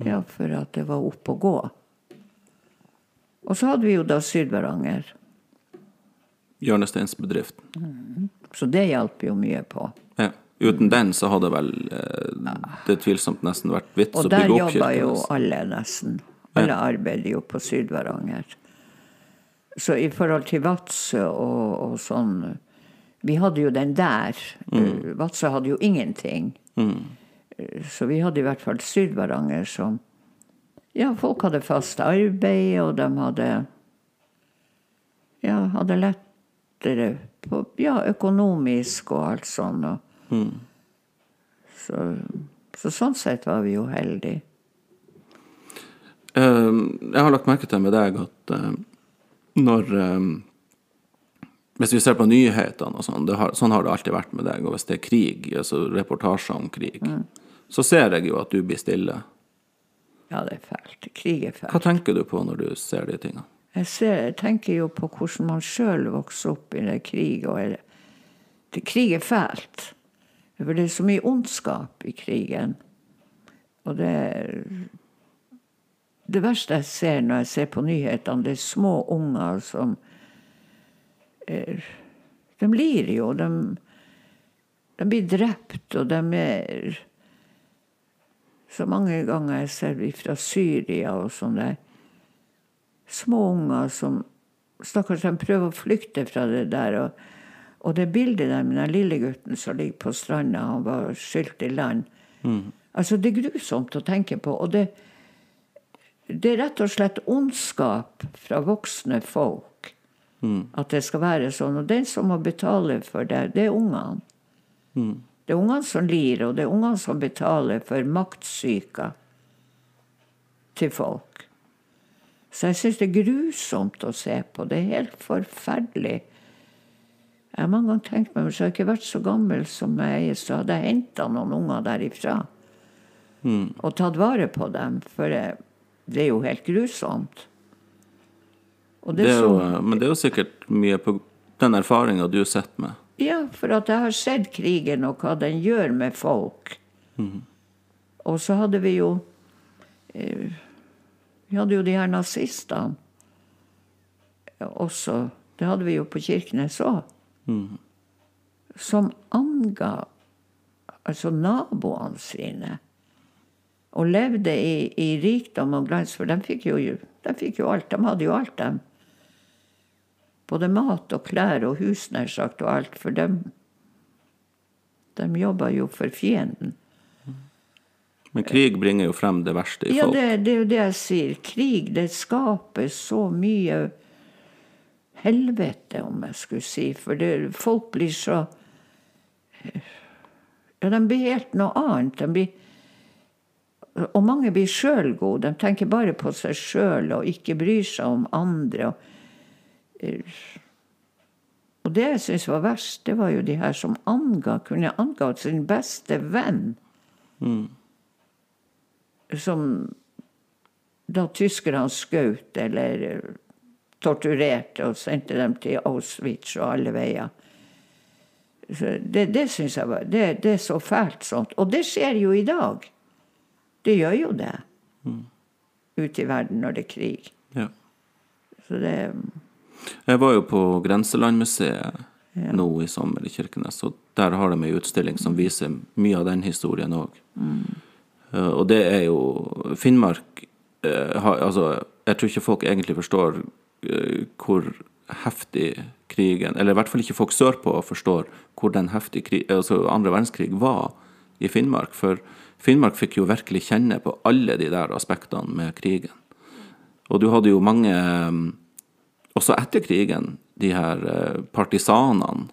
Ja, for at det var opp å gå. Og så hadde vi jo da Syd-Varanger. Hjørnesteinsbedriften. Så det hjalp jo mye på. Ja. Uten den så hadde vel eh, det tvilsomt nesten vært vits Og å der bygge opp jobba jo alle, nesten. Alle arbeider jo på Syd-Varanger. Så i forhold til Vadsø og, og sånn Vi hadde jo den der. Mm. Vadsø hadde jo ingenting. Så vi hadde i hvert fall Syd-Varanger som Ja, folk hadde fast arbeid, og de hadde Ja, hadde lettere på Ja, økonomisk og alt sånn. Og, Mm. så, så sånn sett var vi jo heldige. Uh, jeg har lagt merke til med deg at uh, når uh, Hvis vi ser på nyhetene og sånn, har, sånn har det alltid vært med deg. Og hvis det er krig, altså reportasjer om krig, så ser jeg jo at du blir stille. Ja, det er fælt. Krig er fælt. Hva tenker du på når du ser de tingene? Jeg, ser, jeg tenker jo på hvordan man sjøl vokser opp det krig. Og er, det, krig er fælt. For det er så mye ondskap i krigen. Og det Det verste jeg ser når jeg ser på nyhetene, det er små unger som er, De lir jo. De, de blir drept, og de er Så mange ganger jeg ser vi fra Syria og sånn der små unger som Stakkars, de prøver å flykte fra det der. Og, og det bildet der med den lille gutten som ligger på stranda, han var skylt i land. Altså, det er grusomt å tenke på. Og det, det er rett og slett ondskap fra voksne folk. At det skal være sånn. Og den som må betale for det, det er ungene. Det er ungene som lir, og det er ungene som betaler for maktsyka til folk. Så jeg syns det er grusomt å se på. Det er helt forferdelig. Jeg har mange ganger tenkt meg, hvis jeg ikke vært så gammel som jeg er, så hadde jeg henta noen unger derifra. Og tatt vare på dem. For det, er jo helt grusomt. Det Det jo, så, eh, men det er jo sikkert mye på den erfaringa du sitter med. ja, for at jeg har sett krigen og hva den gjør med folk. Og så hadde vi jo eh, Vi hadde jo de her nazistene også. Det hadde vi jo på Kirkenes òg. Som anga altså naboene sine. Og levde i, i rikdom og glans, for de fikk, jo, de fikk jo alt. De hadde jo alt, dem. Både mat og klær og hus, nær sagt, og alt. For de, de jobba jo for fienden. Men krig bringer jo frem det verste i Ja, folk. det, det er jo det jeg sier. Krig, det skaper så mye helvete, om jeg skulle si. For det, folk blir så Ja, de blir helt noe annet. De blir og mange blir sjøl gode. De tenker bare på seg sjøl og ikke bryr seg om andre. Og, og det jeg syns var verst, det var jo de her som anga, kunne anga sin beste venn. Som da tyskerne skjøt eller torturerte og sendte dem til Auschwitz og alle veier. Så det det syns jeg var det, det er så fælt sånt. Og det skjer jo i dag. Det gjør jo det. Ute i verden når det er krig. Ja. Så det Jeg var jo på Grenselandmuseet nå i sommer i Kirkenes, og der har de ei utstilling som viser mye av den historien òg. Og det er jo Finnmark eh, Altså, jeg tror ikke folk egentlig forstår eh, hvor heftig krigen Eller i hvert fall ikke folk sørpå forstår hvor den heftige krig, altså andre verdenskrig var i Finnmark. For Finnmark fikk jo virkelig kjenne på alle de der aspektene med krigen. Og du hadde jo mange eh, Også etter krigen, de her eh, partisanene.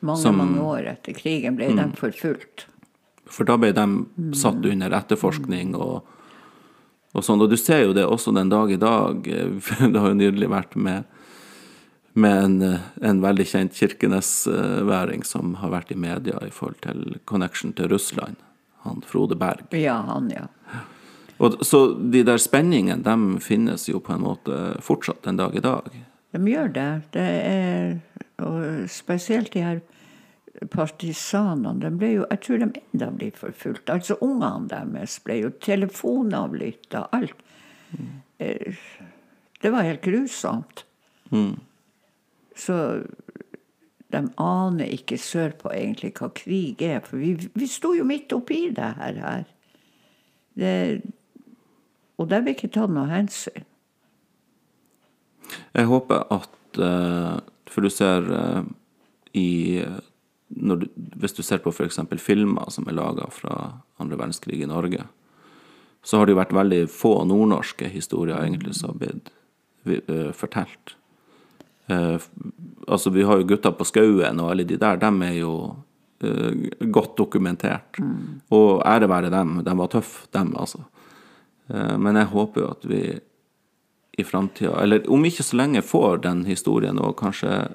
mange, Som- mange år etter krigen ble de forfulgt. For da ble de satt under etterforskning og, og sånn. Og du ser jo det også den dag i dag. Det har jo nydelig vært med, med en, en veldig kjent kirkenesværing som har vært i media i forhold til connection til Russland. Han Frode Berg. Ja, han, ja. Og, så de der spenningene, de finnes jo på en måte fortsatt den dag i dag. De gjør det. Det er og spesielt de her partisanene. De ble jo, jeg tror de enda blir forfulgt. Altså ungene deres ble jo telefonavlytta, alt. Mm. Det var helt grusomt. Så de aner ikke sørpå egentlig hva krig er. For vi, vi sto jo midt oppi det her. her. Det, og der ble ikke tatt noe hensyn. Jeg håper at eh, For du ser eh, i du, Hvis du ser på f.eks. filmer som er laga fra andre verdenskrig i Norge, så har det jo vært veldig få nordnorske historier egentlig som har blitt eh, fortalt. Eh, altså, vi har jo Gutta på skauen og alle de der, dem er jo eh, godt dokumentert. Og ære være dem, de var tøffe, dem, altså. Eh, men jeg håper jo at vi i framtida, eller om ikke så lenge, får den historien, og kanskje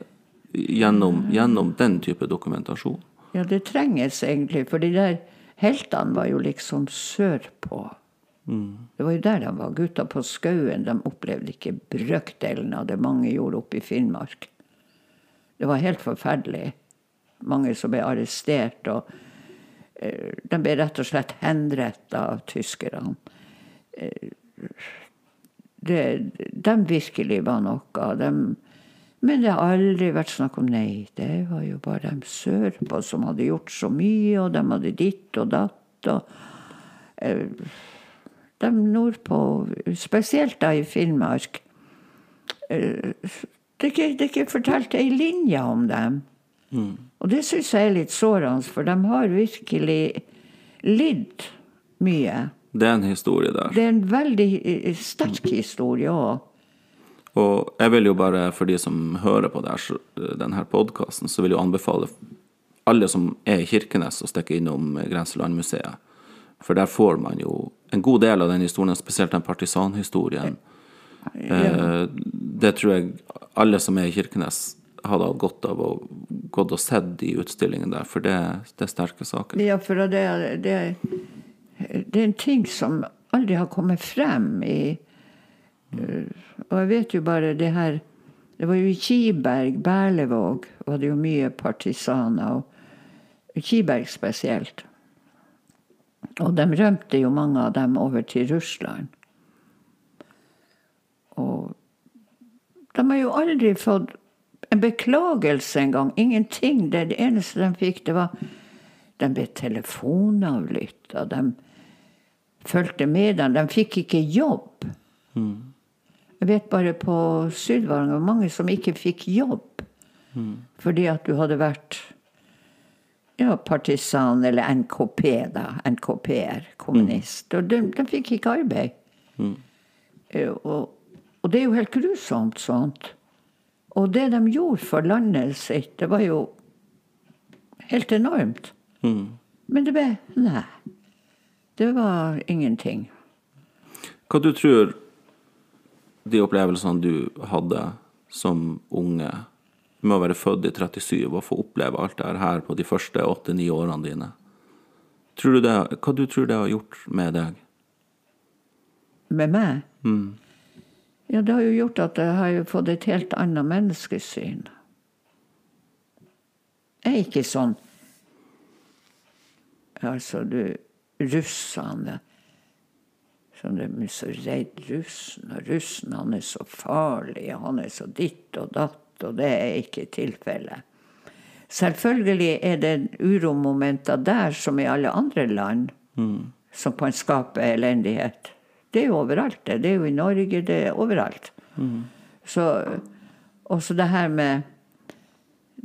gjennom, gjennom den type dokumentasjon. Ja, det trenges egentlig, for de der heltene var jo liksom sørpå. Det var jo der de var. Gutta på skauen de opplevde ikke brøkdelen av det mange gjorde oppe i Finnmark. Det var helt forferdelig. Mange som ble arrestert, og eh, de ble rett og slett henrettet av tyskerne. Eh, det, de virkelig var noe. De, men det har aldri vært snakk om nei. Det var jo bare dem sørpå som hadde gjort så mye, og de hadde ditt og datt. og eh, De nordpå, spesielt da i Finnmark eh, Det er ikke, ikke fortalt ei linje om dem. Og det syns jeg er litt sårende, for de har virkelig lidd mye. Det er en historie der. Det er en veldig eh, sterk historie òg. Og jeg vil jo bare, for de som hører på så- denne podkasten, så vil jeg anbefale alle som er i Kirkenes, å stikke innom Grenselandmuseet. For der får man jo en god del av den historien, spesielt den partisanhistorien. Eh, Det tror jeg alle som er i Kirkenes, hadde hatt godt av å gått og sett de utstillingene der, for det, det er sterke saker. Ja, for det, det, det er en ting som aldri har kommet frem i eh, Og jeg vet jo bare det her Det var jo i Kiberg, Berlevåg, var det jo mye partisaner. og Kiberg spesielt. Og de rømte jo mange av dem over til Russland. Og de har jo aldri fått en beklagelse engang. Ingenting. Det, det eneste de fikk, det var De ble telefonavlytta. De fulgte med dem. De fikk ikke jobb. Jeg vet bare på Sydvaranger var mange som ikke fikk jobb. Fordi at du hadde vært ja, partisan, eller NKP, da. NKP-er, kommunist. Og de, de fikk ikke arbeid. Mm. Og, og det er jo helt grusomt sånt. Og det de gjorde for landet sitt, det var jo helt enormt. Men det ble Nei. Det var ingenting. Hva du tror de opplevelsene du hadde som unge, med å være født i 37 og få oppleve alt det her på de første åtte-ni årene dine, tror du det, hva du tror det har gjort med deg? Med meg? Ja, det har jo gjort at jeg har fått et helt annet menneskesyn. Jeg er ikke sånn Altså, du Russerne Sånn de er så redd russen, og russen han er så farlig, han er så ditt og datt, og det er ikke tilfellet. Selvfølgelig er det uromomenter der som i alle andre land, som kan skape elendighet. Det er jo overalt. Det Det er jo i Norge, det er overalt. Så også det her med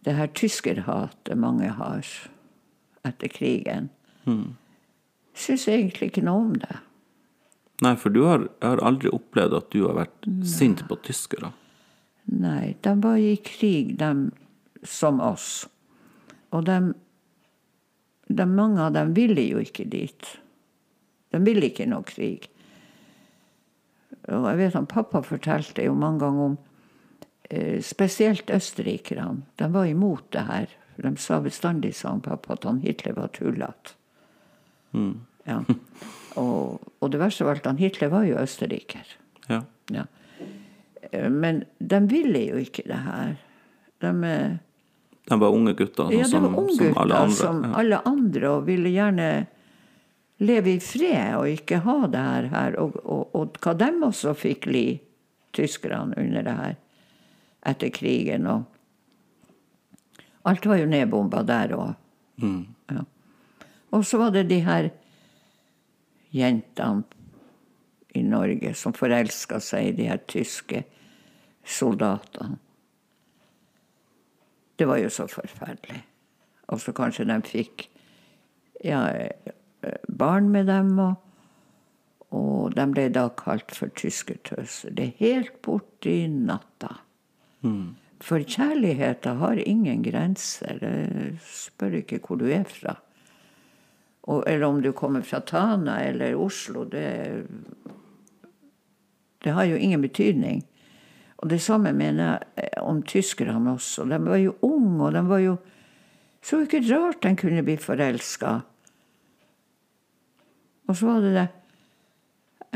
det her tyskerhatet mange har etter krigen. Syns egentlig ikke noe om det. Nei, for du har, jeg har aldri opplevd at du har vært sint på tyskere. Nei, de var i krig, de som oss. Og de de, mange av dem ville jo ikke dit. De ville ikke noe krig. Og jeg vet han pappa fortalte jo mange ganger om eh, spesielt østerrikerne. De var imot det her. De sa bestandig, sa han pappa, at han Hitler var tullete. Ja. Og, og det verste av alt, han Hitler var jo østerriker. Ja. Ja. Eh, Men de ville jo ikke det her. De, De var unge gutter, ja, som, var som alle andre. som alle andre, og ville gjerne leve i fred og ikke ha det her. her og, og, og hva de også fikk li, tyskerne, under det her etter krigen. Og alt var jo nedbomba der òg. Mm. Ja. Og så var det de her jentene i Norge som forelska seg i de her tyske soldatene. Det var jo så forferdelig. Og så kanskje de fikk ja, barn med dem, og, og de ble da kalt for tyskertøser. Det er helt borti natta. For kjærligheten har ingen grenser. Jeg spør ikke hvor du er fra. Og, eller om du kommer fra Tana eller Oslo. Det, det har jo ingen betydning. Og det samme mener jeg om tyskerne også. De var jo unge, og de var jo Så ikke rart de kunne bli forelska. Og så var det det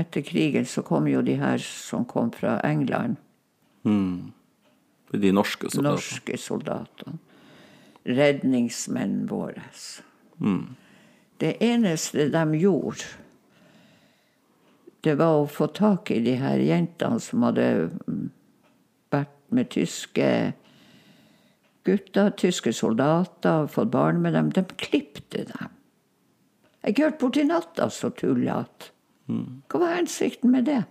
Etter krigen så kom jo de her som kom fra England. Mm. De norske soldatene. Norske soldatene. Redningsmenn våre. Mm. Det eneste de gjorde, det var å få tak i de her jentene som hadde vært med tyske gutter, tyske soldater, fått barn med dem. De klipte dem. Jeg hørte borti natta så tullete. Hva var hensikten med det?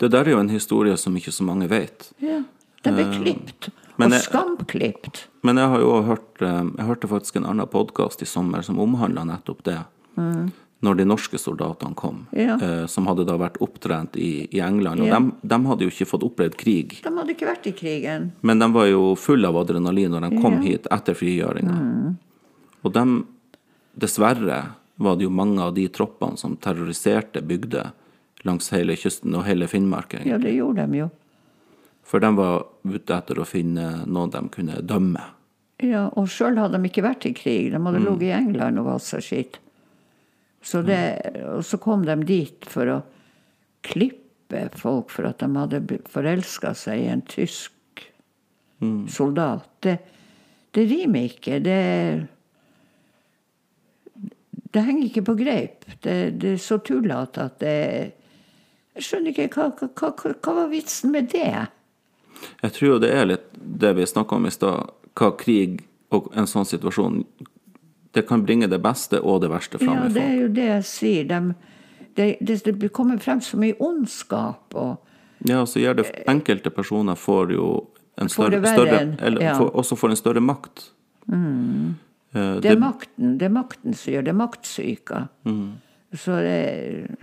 Det der er jo en historie som ikke så mange vet. Ja, De ble klipt. Men Og skamklipt. Men jeg har jo hørt eh, Jeg hørte faktisk en annen podkast i sommer som omhandla nettopp det. Når de norske soldatene kom, Ja. eh, som hadde da vært opptrent i, i England. Og Ja. de, hadde jo ikke fått opplevd krig. De hadde ikke vært i krigen. Men de var jo fulle av adrenalin når de kom Ja. hit etter frigjøringa. Og de, dessverre, var det jo mange av de troppene som terroriserte bygder langs hele kysten og hele Finnmark. Ja, det gjorde de jo. For de var ute etter å finne noen de kunne dømme. Ja, og sjøl hadde de ikke vært i krig. De hadde ligget i England og valsa skitt. Så det, og så kom de dit for å klippe folk for at de hadde forelska seg i en tysk soldat. Det, det rimer ikke. Det Det henger ikke på greip. Det, det er så tullete at det Jeg skjønner ikke hva, hva, hva, hva var vitsen med det? Jeg tror jo det er litt det vi snakka om i stad, hva krig og en sånn situasjon Det kan bringe det beste og det verste fram Ja, i det er jo det jeg sier. De, det, det, det kommer frem så mye ondskap. og Ja, og så gjør det enkelte personer får jo en større, større Eller ja. får, også får en større makt. Eh, Det er makten det er makten som gjør det. er Mm. Så det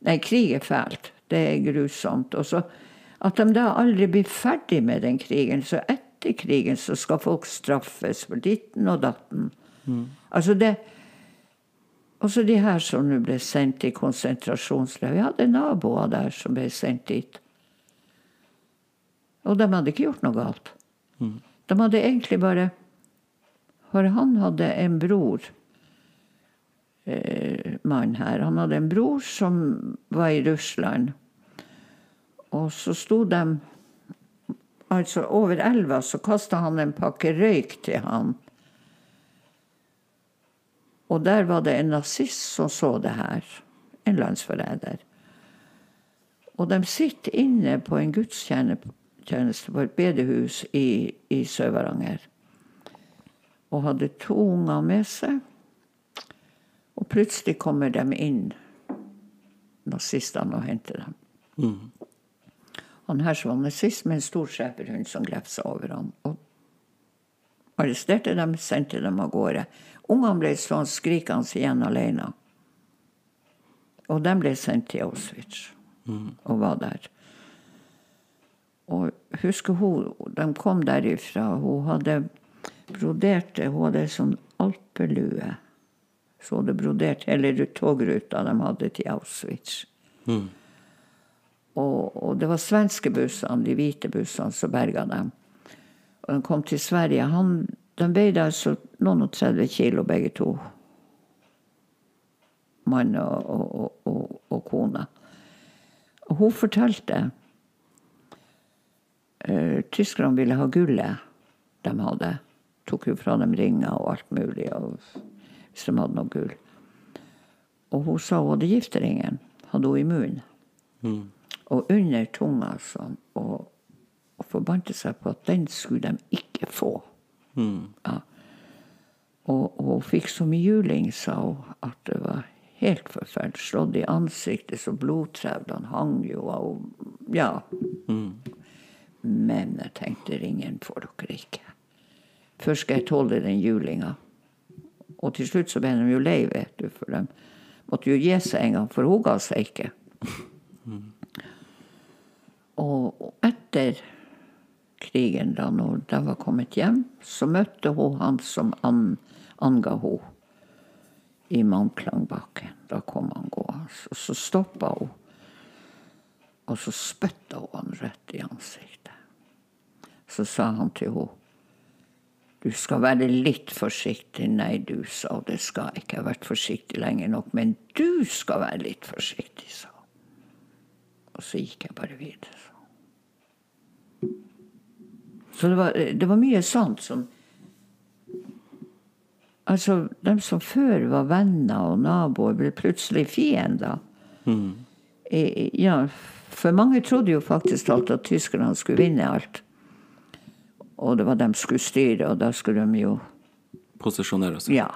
Nei, krig er fælt. Det er grusomt. Og så at de da aldri blir ferdig med den krigen. Så etter krigen så skal folk straffes for ditten og datten. Altså det Også de her som nå ble sendt i konsentrasjonsleir. Vi hadde naboer der som ble sendt dit. Og de hadde ikke gjort noe galt. De hadde egentlig bare For han hadde en bror, eh, mann her. Han hadde en bror som var i Russland. Og så sto de Altså, over elva så kasta han en pakke røyk til han. Og der var det en nazist som så det her. En landsforræder. Og de sitter inne på en gudstjeneste på et bedehus i, i Sør-Varanger. Og hadde to unger med seg. Og plutselig kommer de inn, nazistene, og henter dem. Han her som var nazist med en stor schæferhund som glefsa over ham. Og arresterte dem, sendte dem av gårde. Ungene ble stående skrikende igjen alene. Og de ble sendt til Auschwitz og var der. Og husker hun, de kom derifra, hun hadde brodert hun hadde sånn alpelue. Så hadde brodert hele ru- togruta de hadde til Auschwitz. Og, og det var svenske bussene, de hvite bussene, som berga dem. Og de kom til Sverige. Han, de veide altså noen og 30 kilo, begge to. Mann og, og, og, kone. Og hun fortalte uh, Tyskerne ville ha gullet de hadde. Tok jo fra dem ringer og alt mulig, og, hvis de hadde noe gull. Og hun sa hun hadde gifteringen. Hadde hun i munnen. Og under tunga sånn. Og, og forbandte seg på at den skulle de ikke få. Ja. Og, og hun fikk så mye juling, sa hun, at det var helt forferdelig. Slått i ansiktet, så blodtrevlene hang jo av Ja. Men jeg tenkte, ringen får dere ikke. Først skal jeg tåle den julinga. Og til slutt så ble de jo lei, vet du, for de måtte jo gi seg en gang, for hun ga seg ikke. Og etter krigen, da når de var kommet hjem, så møtte hun han som an, anga henne i Manklangbakken. Da kom han gående. Og så stoppa hun, og så spytta hun han rett i ansiktet. Så sa han til henne du skal være litt forsiktig. Nei, du, sa. Det skal ikke. Jeg har vært forsiktig lenge nok. Men du skal være litt forsiktig, sa. Og så gikk jeg bare videre. Så, det, var, det var mye sånt som Altså, de som før var venner og naboer, ble plutselig fiender. Mm. Ja, for mange trodde jo faktisk alt at tyskerne skulle vinne alt. Og det var de skulle styre, og da skulle de jo Posisjonere seg. Ja.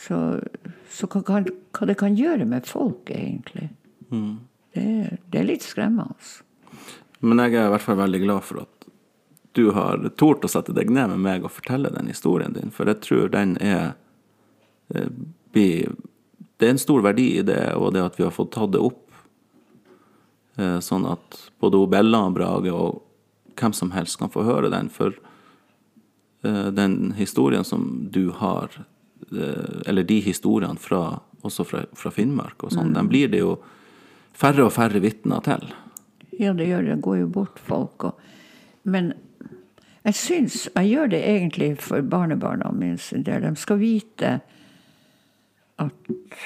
Så, så hva, hva det kan gjøre med folk, egentlig, det, det er litt skremmende. Men jeg er i hvert fall veldig glad for at du har tort å sette deg ned med meg og fortelle den historien din, for jeg tror den er eh, Det er en stor verdi i det, og det at vi har fått tatt det opp. eh, Sånn at både Bella og Brage og hvem som helst kan få høre den. For eh, den historien som du har, eller de historiene fra, også fra, fra Finnmark og sånn, den blir det jo færre og færre vitner til. Ja, det gjør det. Det går jo bort folk. Og, men jeg syns jeg gjør det egentlig for barnebarna mine sin del. De skal vite at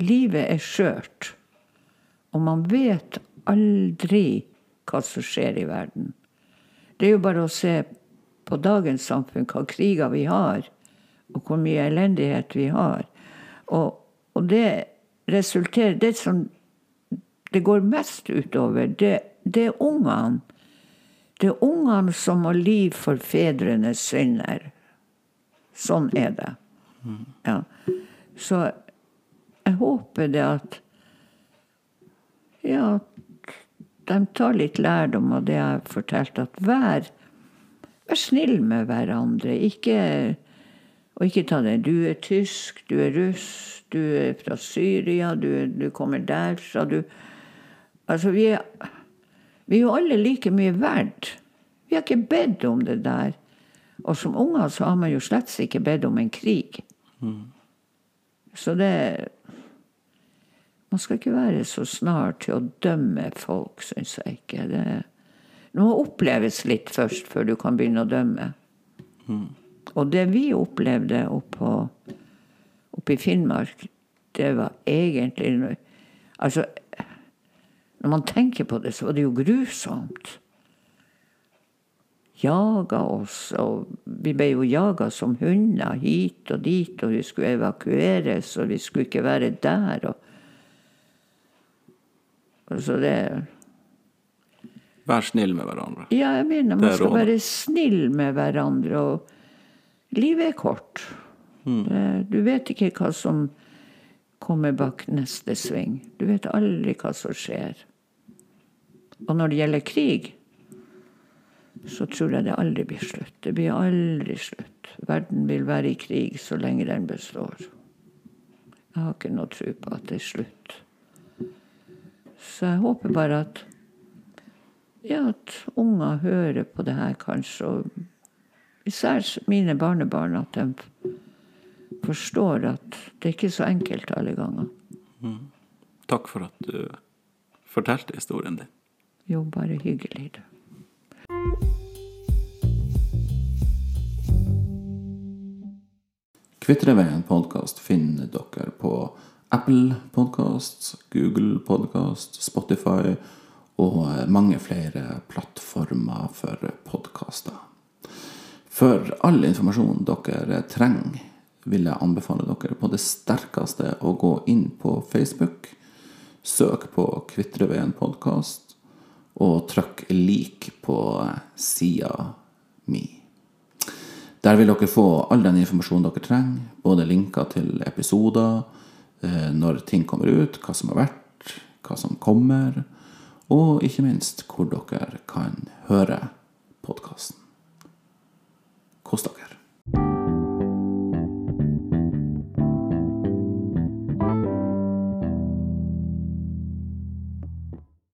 livet er skjørt. Og man vet aldri hva som skjer i verden. Det er jo bare å se på dagens samfunn hva kriger vi har, og hvor mye elendighet vi har. Og, og det resulterer Det som det går mest utover, det, det er ungene. Det er ungene som må liv for fedrenes synder. Sånn er det. Ja. Så jeg håper det at Ja, de tar litt lærdom av det jeg har fortalt. At vær, vær snill med hverandre. Ikke, og ikke ta det. Du er tysk, du er russ, du er fra Syria, du, du kommer derfra. Du Altså, vi er, vi er jo alle like mye verdt. Vi har ikke bedt om det der. Og som unger så har man jo slett ikke bedt om en krig. Så det Man skal ikke være så snar til å dømme folk, syns jeg ikke. Det, det må oppleves litt først før du kan begynne å dømme. Og det vi opplevde oppå, oppe i Finnmark, det var egentlig Altså, når man tenker på det, så var det jo grusomt. Jaga oss, og vi ble jo jaga som hunder hit og dit, og vi skulle evakueres, og vi skulle ikke være der. Og, altså det Vær snill med hverandre. Ja, jeg mener man skal være snill med hverandre, og livet er kort. Mm. du vet ikke hva som kommer bak neste sving. Du vet aldri hva som skjer. Og når det gjelder krig, så tror jeg det aldri blir slutt. Det blir aldri slutt. Verden vil være i krig så lenge den består. Jeg har ikke noe tro på at det er slutt. Så jeg håper bare at ja, at unger hører på det her, kanskje. Og især mine barnebarn, at de forstår at det er ikke så enkelt alle ganger. Takk for at du fortalte historien din. Jo, bare hyggelig, du. Kvitreveien podkast finner dere på Apple Podkast, Google Podkast, Spotify og mange flere plattformer for podkaster. For all informasjon dere trenger, vil jeg anbefale dere på det sterkeste å gå inn på Facebook, søk på Kvitreveien podkast, og trakk lik på sida mi. Der vil dere få all den informasjonen dere trenger, både linker til episoder, eh, når ting kommer ut, hva som har vært, hva som kommer, og ikke minst hvor dere kan høre podkasten. Kos dere.